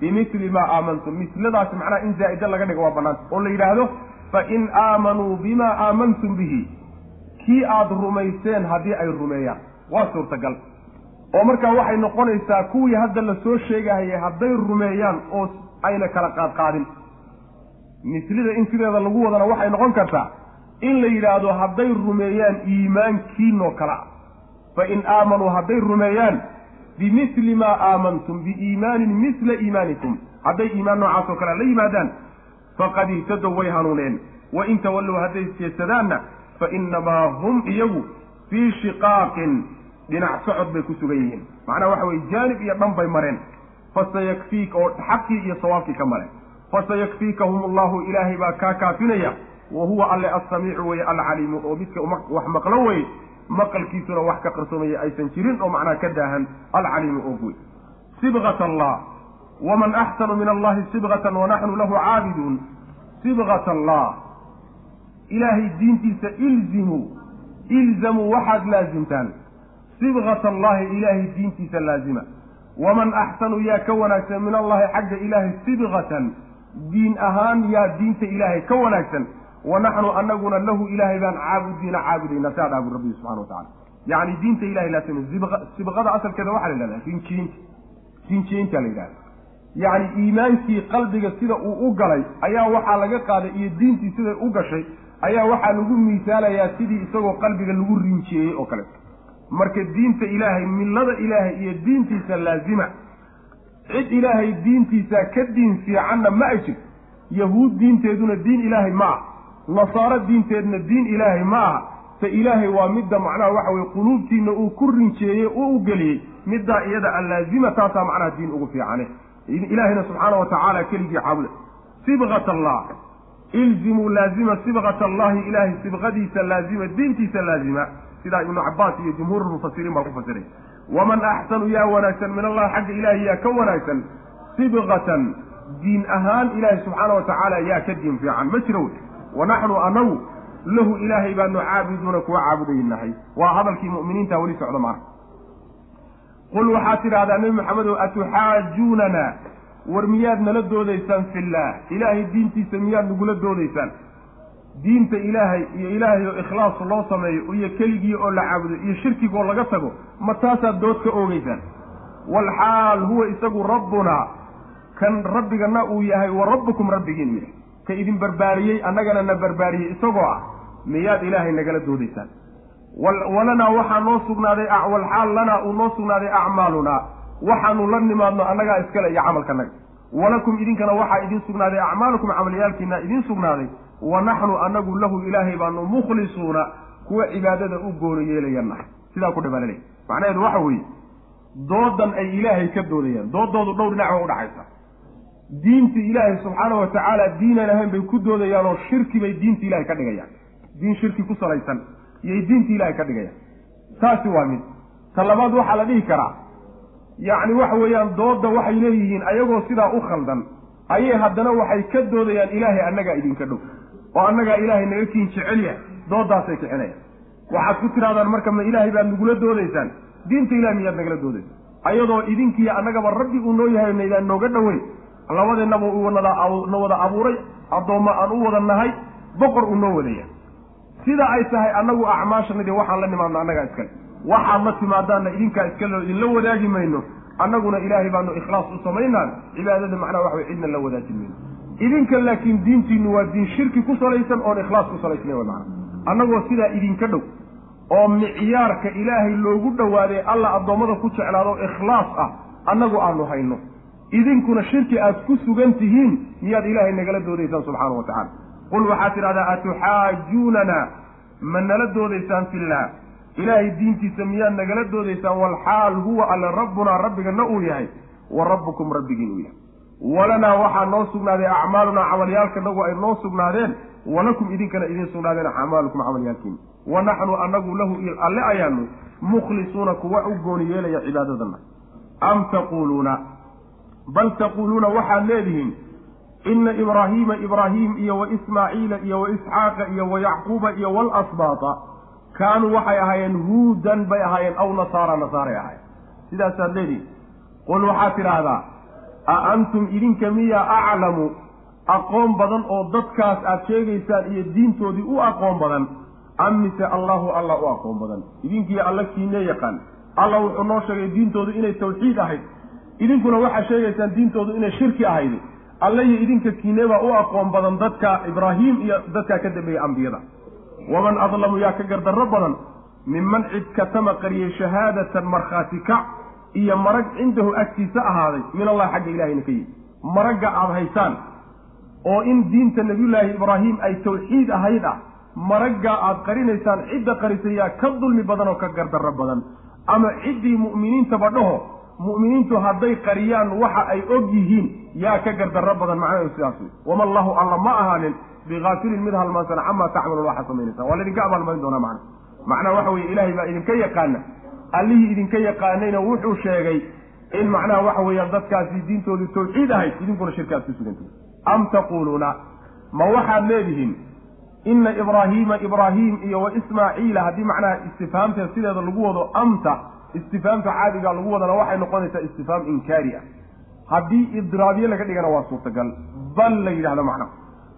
S2: bimili maa aamantum misladaasi macnaha in zaa'ida laga dhigo waa bannaanta oo la yidhaahdo fa in aamanuu bimaa aamantum bihi kii aada rumayseen haddii ay rumeeyaan waa suurtagal oo markaa waxay noqonaysaa kuwii hadda la soo sheegahayay hadday rumeeyaan oo ayna kala qaadqaadin mislida in sideeda lagu wadana waxay noqon kartaa in la yidhaahdo hadday rumeeyaan iimaankiinoo kale ah fa in aamanuu hadday rumeeyaan bimili maa aamantum biiimaanin misla iimaanikum hadday iimaan noocaasoo kale la yimaadaan faqad ihtadow way hanuuneen wain tawallow hadday jeesadaanna fa innamaa hum iyagu fii shiqaaqin dhinac socod bay ku sugan yihiin macnaha waxa weye jaanib iyo dhan bay mareen fasayakfiik oo xaqii iyo sawaabkii ka mareen fasayakfiikahum allahu ilaahay baa kaa kaafinaya wa huwa alle assamiicu weye alcaliimu oo midka wax maqlo weye maqalkiisuna wax ka qarsoomaya aysan jirin oo macnaha ka daahan alcaliimu og wey sibqat allah waman axsanu min allahi sibqatan wanaxnu lahu caabiduun sibqat allah ilaahay diintiisa ilzimuu ilzamuu waxaad laazimtaan. Sibqat allahi ilaahay diintiisa laazima. Waman axsanu yaa ka wanaagsan min allahi xagga ilaahay sibqatan. Diin ahaan yaa diinta ilaahay ka wanaagsan wanaxnu anaguna lahu ilaahay baan caabudiina caabudayna saa dhaabud rabbi subxana watacala yacni diinta ilahay laasima sibqada asalkeeda waxaa la yidhahdaa rinjiinta rinjiinta la yidhahda yacni iimaankii qalbiga sida uu u galay ayaa waxaa laga qaaday iyo diintii siday u gashay ayaa waxaa lagu miisaalayaa sidii isagoo qalbiga lagu rinjiyeeyey oo kale. Marka diinta ilaahay millada ilaahay iyo diintiisa laazima. Cid ilaahay diintiisa ka diin fiicanna ma ay jirto. Yahuud diinteeduna diin ilaahay ma ah nasaaro diinteedna diin ilaahay ma aha se ilaahay waa midda macnaha waxa weye quluubtiina uu ku rinjeeyey oo u geliyey middaa iyada allaazima taasaa macnaha diin ugu fiicane ilaahayna subxaana wa tacaala keligii caabuda sibqat allah ilzimuu laazima sibqat allahi ilaahay sibqadiisa laazima diintiisa laazima. Sidaa ibnu cabaas iyo jumhuurulmufasiriin baa ku fasiray waman axsanu yaa wanaagsan min allahi xagga ilaahi yaa ka wanaagsan sibqatan diin ahaan ilaahay subxaana wa tacaala yaa ka diin fiican. Ma jiro wey wanaxnu anagu lahu ilaahay baanu caabuduuna kuwa caabudaynahay waa hadalkii mu'miniinta weli socda maaha qul waxaad tidhaahdaa nebi maxamedow atuxaajuunana war miyaad nala doodaysaan fillaah? Ilaahay diintiisa miyaad nagula doodaysaan?
S1: Diinta ilaahay iyo ilaahay oo ikhlaas loo sameeyo iyo keligii oo la caabudo iyo shirkigoo laga tago ma taasaad dood ka oogeysaan waalxaal huwa isagu rabbunaa kan rabbigana uu yahay wa rabbukum rabbigiin yahay ka idin barbaariyey annagana na barbaariyey isagoo ah miyaad ilaahay nagala doodaysaan walanaa waxaa noo sugnaaday walxaal lanaa uu noo sugnaaday acmaalunaa waxaanu la nimaadno annagaa iskale iyo camalkanaga walakum idinkana waxaa idiin sugnaaday acmaalukum camalyaalkiina idiin sugnaaday wa naxnu anagu lahu ilaahay baanu mukhlisuuna kuwa cibaadada u gooni yeelayanahay sidaa ku dhibaalale macnaheedu waxa weeye doodan ay ilaahay ka doodayaan doodoodu dhowr dhinac ba udhaxaysa diintii ilaahay subxaana wa tacaala diinan ahayn bay ku doodayaan oo shirki bay diinta ilahay ka dhigayaan. Diin shirki ku salaysan iyay diinta ilahay ka dhigayaan. Taasi waa mid. Ta labaad waxaa la dhihi karaa yacni waxa weeyaan doodda waxay leeyihiin ayagoo sidaa u khaldan ayay haddana waxay ka doodayaan ilaahay annagaa idinka dhow oo annagaa ilaahay naga kiin jecel yahay dooddaasay kicinayaan. Waxaad ku tidhahdaan marka ma ilaahay baad nagula doodaysaan? Diinta ilahay miyaad nagala doodaysaan? Ayadoo idinkiiyo annagaba rabbi uu noo yahay naydaan nooga dhoweyn labadeennaba uu na wada abuuray addoommo aan u wada nahay boqor uu noo wadaya sida ay tahay annagu acmaashanadii waxaan la nimaadno annagaa iskale waxaad la timaadaanna idinkaa iskale idinla wadaagi mayno. Annaguna ilaahay baanu ikhlaas u samaynaan. Cibaadada macnaha waxa way cidna la wadaajin mayno. Idinka laakiin diintiinu waa diin shirki ku salaysan oon ikhlaas ku salaysnayn way macana annagoo sidaa idinka dhow oo micyaarka ilaahay loogu dhowaaday alla addoommada ku jeclaado ikhlaas ah annagu aanu hayno idinkuna shirki aad ku sugan tihiin miyaad ilaahay nagala doodaysaan subxaana wa tacala qul waxaad tidhahdaa atuxaajuunana ma nala doodaysaan fillah ilaahay diintiisa miyaad nagala doodaysaan walxaal huwa alle rabbunaa rabbigana uu yahay wa rabbukum rabbigiin uu yahay. Walanaa waxaa noo sugnaaday acmaalunaa camalyaalkanagu ay noo sugnaadeen walakum idinkana idiin sugnaadeen acmaalukum camalyaalkiina wa naxnu anagu lahu alle ayaanu mukhlisuuna kuwa u gooni yeelaya cibaadadana. Am taquuluuna bal taquuluuna waxaad leedihiin ina ibraahiima ibraahim iyo wa ismaaciila iyo wa isxaaqa iyo wa yacquuba iyo waalasbaata kaanuu waxay ahaayeen huudan bay ahaayeen aw nasaara nasaaray ahaayeen. Sidaasaad leedihin qul waxaad tidhaahdaa a antum idinka miyaa aclamu aqoon badan oo dadkaas aad sheegaysaan iyo diintoodii u aqoon badan am mise allahu alla u aqoon badan? Idinkiiyo alla kiinee yaqaan alla wuxuu noo sheegay diintoodu inay tawxiid ahayd idinkuna waxaa sheegaysaan diintoodu inay shirki ahayd. Alle iyo idinka kiineebaa u aqoon badan dadka ibraahim iyo dadkaa ka dambeeyey ambiyada. Waman adlamu yaa ka gardarro badan minman cid katama qariyey shahaadatan markhaati kac iyo marag cindahu agtiisa ahaaday min allah xagga ilahayna ka yimi maragga aada haysaan oo in diinta nabiyullaahi ibraahim ay tawxiid ahayd ah maraggaa aada qarinaysaan cidda qarisay yaa ka dulmi badan oo ka gardarro badan. Ama ciddii mu'miniintaba dhaho mu'miniintu hadday qariyaan waxa ay og yihiin yaa ka gardarro badan macnaheedu sidaas wey wama allahu alla ma ahaanin biaafilin mid halmaansana camaa tacmaluun waxaad samaynaysaa waa laydinka abaalmarin doonaa macna. Macnaha waxa weye ilaahay baa idinka yaqaana. Allihii idinka yaqaanayna wuxuu sheegay in macnaha waxa weeyaan dadkaasi diintoodu tawxiid ahayd idinkuna shirka aad ku sugantihin am taquuluuna? Ma waxaad leedihiin? Ina ibraahiima ibraahim iyo wa ismaaciila haddii macnaha istifhaamta sideeda lagu wado amta istifhaamta caadiga lagu wadana waxay noqonaysaa istifhaam inkaari ah. Haddii idraabiye laga dhigana waa suurtagal bal la yidhahdo macnaha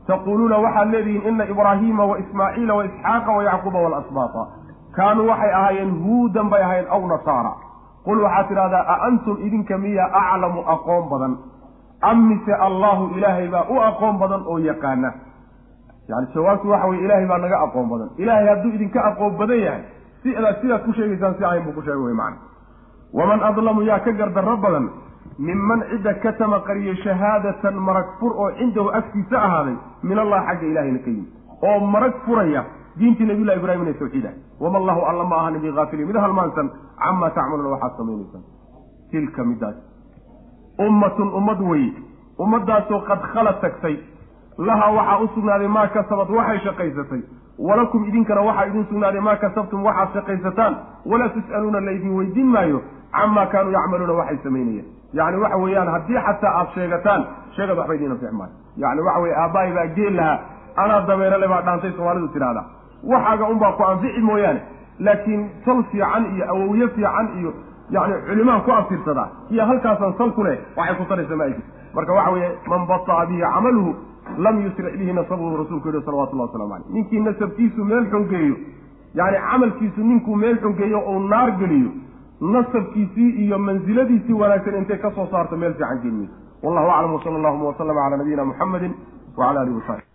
S1: taquuluuna waxaad leedihiin ina ibraahiima wa ismaaciila wa isxaaqa wa yacquuba waalasbaata kaanuu waxay ahaayeen huudan bay ahaayeen aw nasaara. Qul waxaad tidhahdaa a antum idinka miya aclamu aqoon badan? Am mise allahu ilaahay baa u aqoon badan oo yaqaana? Yani jawaabtu waxa weye ilaahay baa naga aqoon badan. Ilaahay hadduu idinka aqoon badan yahay sidaad sidaad ku sheegaysaan si ahayn buu ku sheegay wey macana waman adlamu yaa ka gardarro badan minman cidda katama qariyey shahaadatan marag fur oo cindahu agtiisa ahaaday min allah xagga ilahayna ka yimi oo marag furaya diintii nabiyullahi ibrahim inay tawxiid ahay wama allahu alla ma ahani biaafiliin mid halmaansan camaa tacmaluuna waxaad samaynaysaan. Tilka midaas. Ummatun ummad weye ummaddaasoo qad khala tagtay lahaa waxaa u sugnaaday maa kasabad waxay shaqaysatay. Walakum idinkana waxaa idin sugnaaday maa kasabtum waxaad shaqaysataan. Walaa tus'aluuna laydin weydiin maayo camaa kaanuu yacmaluuna waxay samaynayeen. Yacni waxa weeyaan haddii xataa aada sheegataan sheegad waxba idiin anfix maayo yacni waxa weye aabbahay baa geel lahaa anaa dabeerale baa dhaantay soomaalidu tidhaahdaa. Waxaaga unbaa ku anfici mooyaane laakiin sal fiican iyo awowye fiican iyo yacni culimaan ku abtirsadaa. Iyo halkaasaan sal ku leh waxay ku taraysa ma ay jirto marka waxa weeye man bataa bihi camaluhu lam yusric bihi nasabuhu rasuulku yihi salawatullahi waslamu caleyh ninkii nasabkiisu meel xongeeyo yacni camalkiisu ninkuu meel xongeeyo ou naar geliyo nasabkiisii iyo mansiladiisii wanaagsan intay ka soo saarto meel fiican geyn mayso wallahu aclam wsala allahuma waslama cala nabiyina muxamedi wacala alihi wasaxbi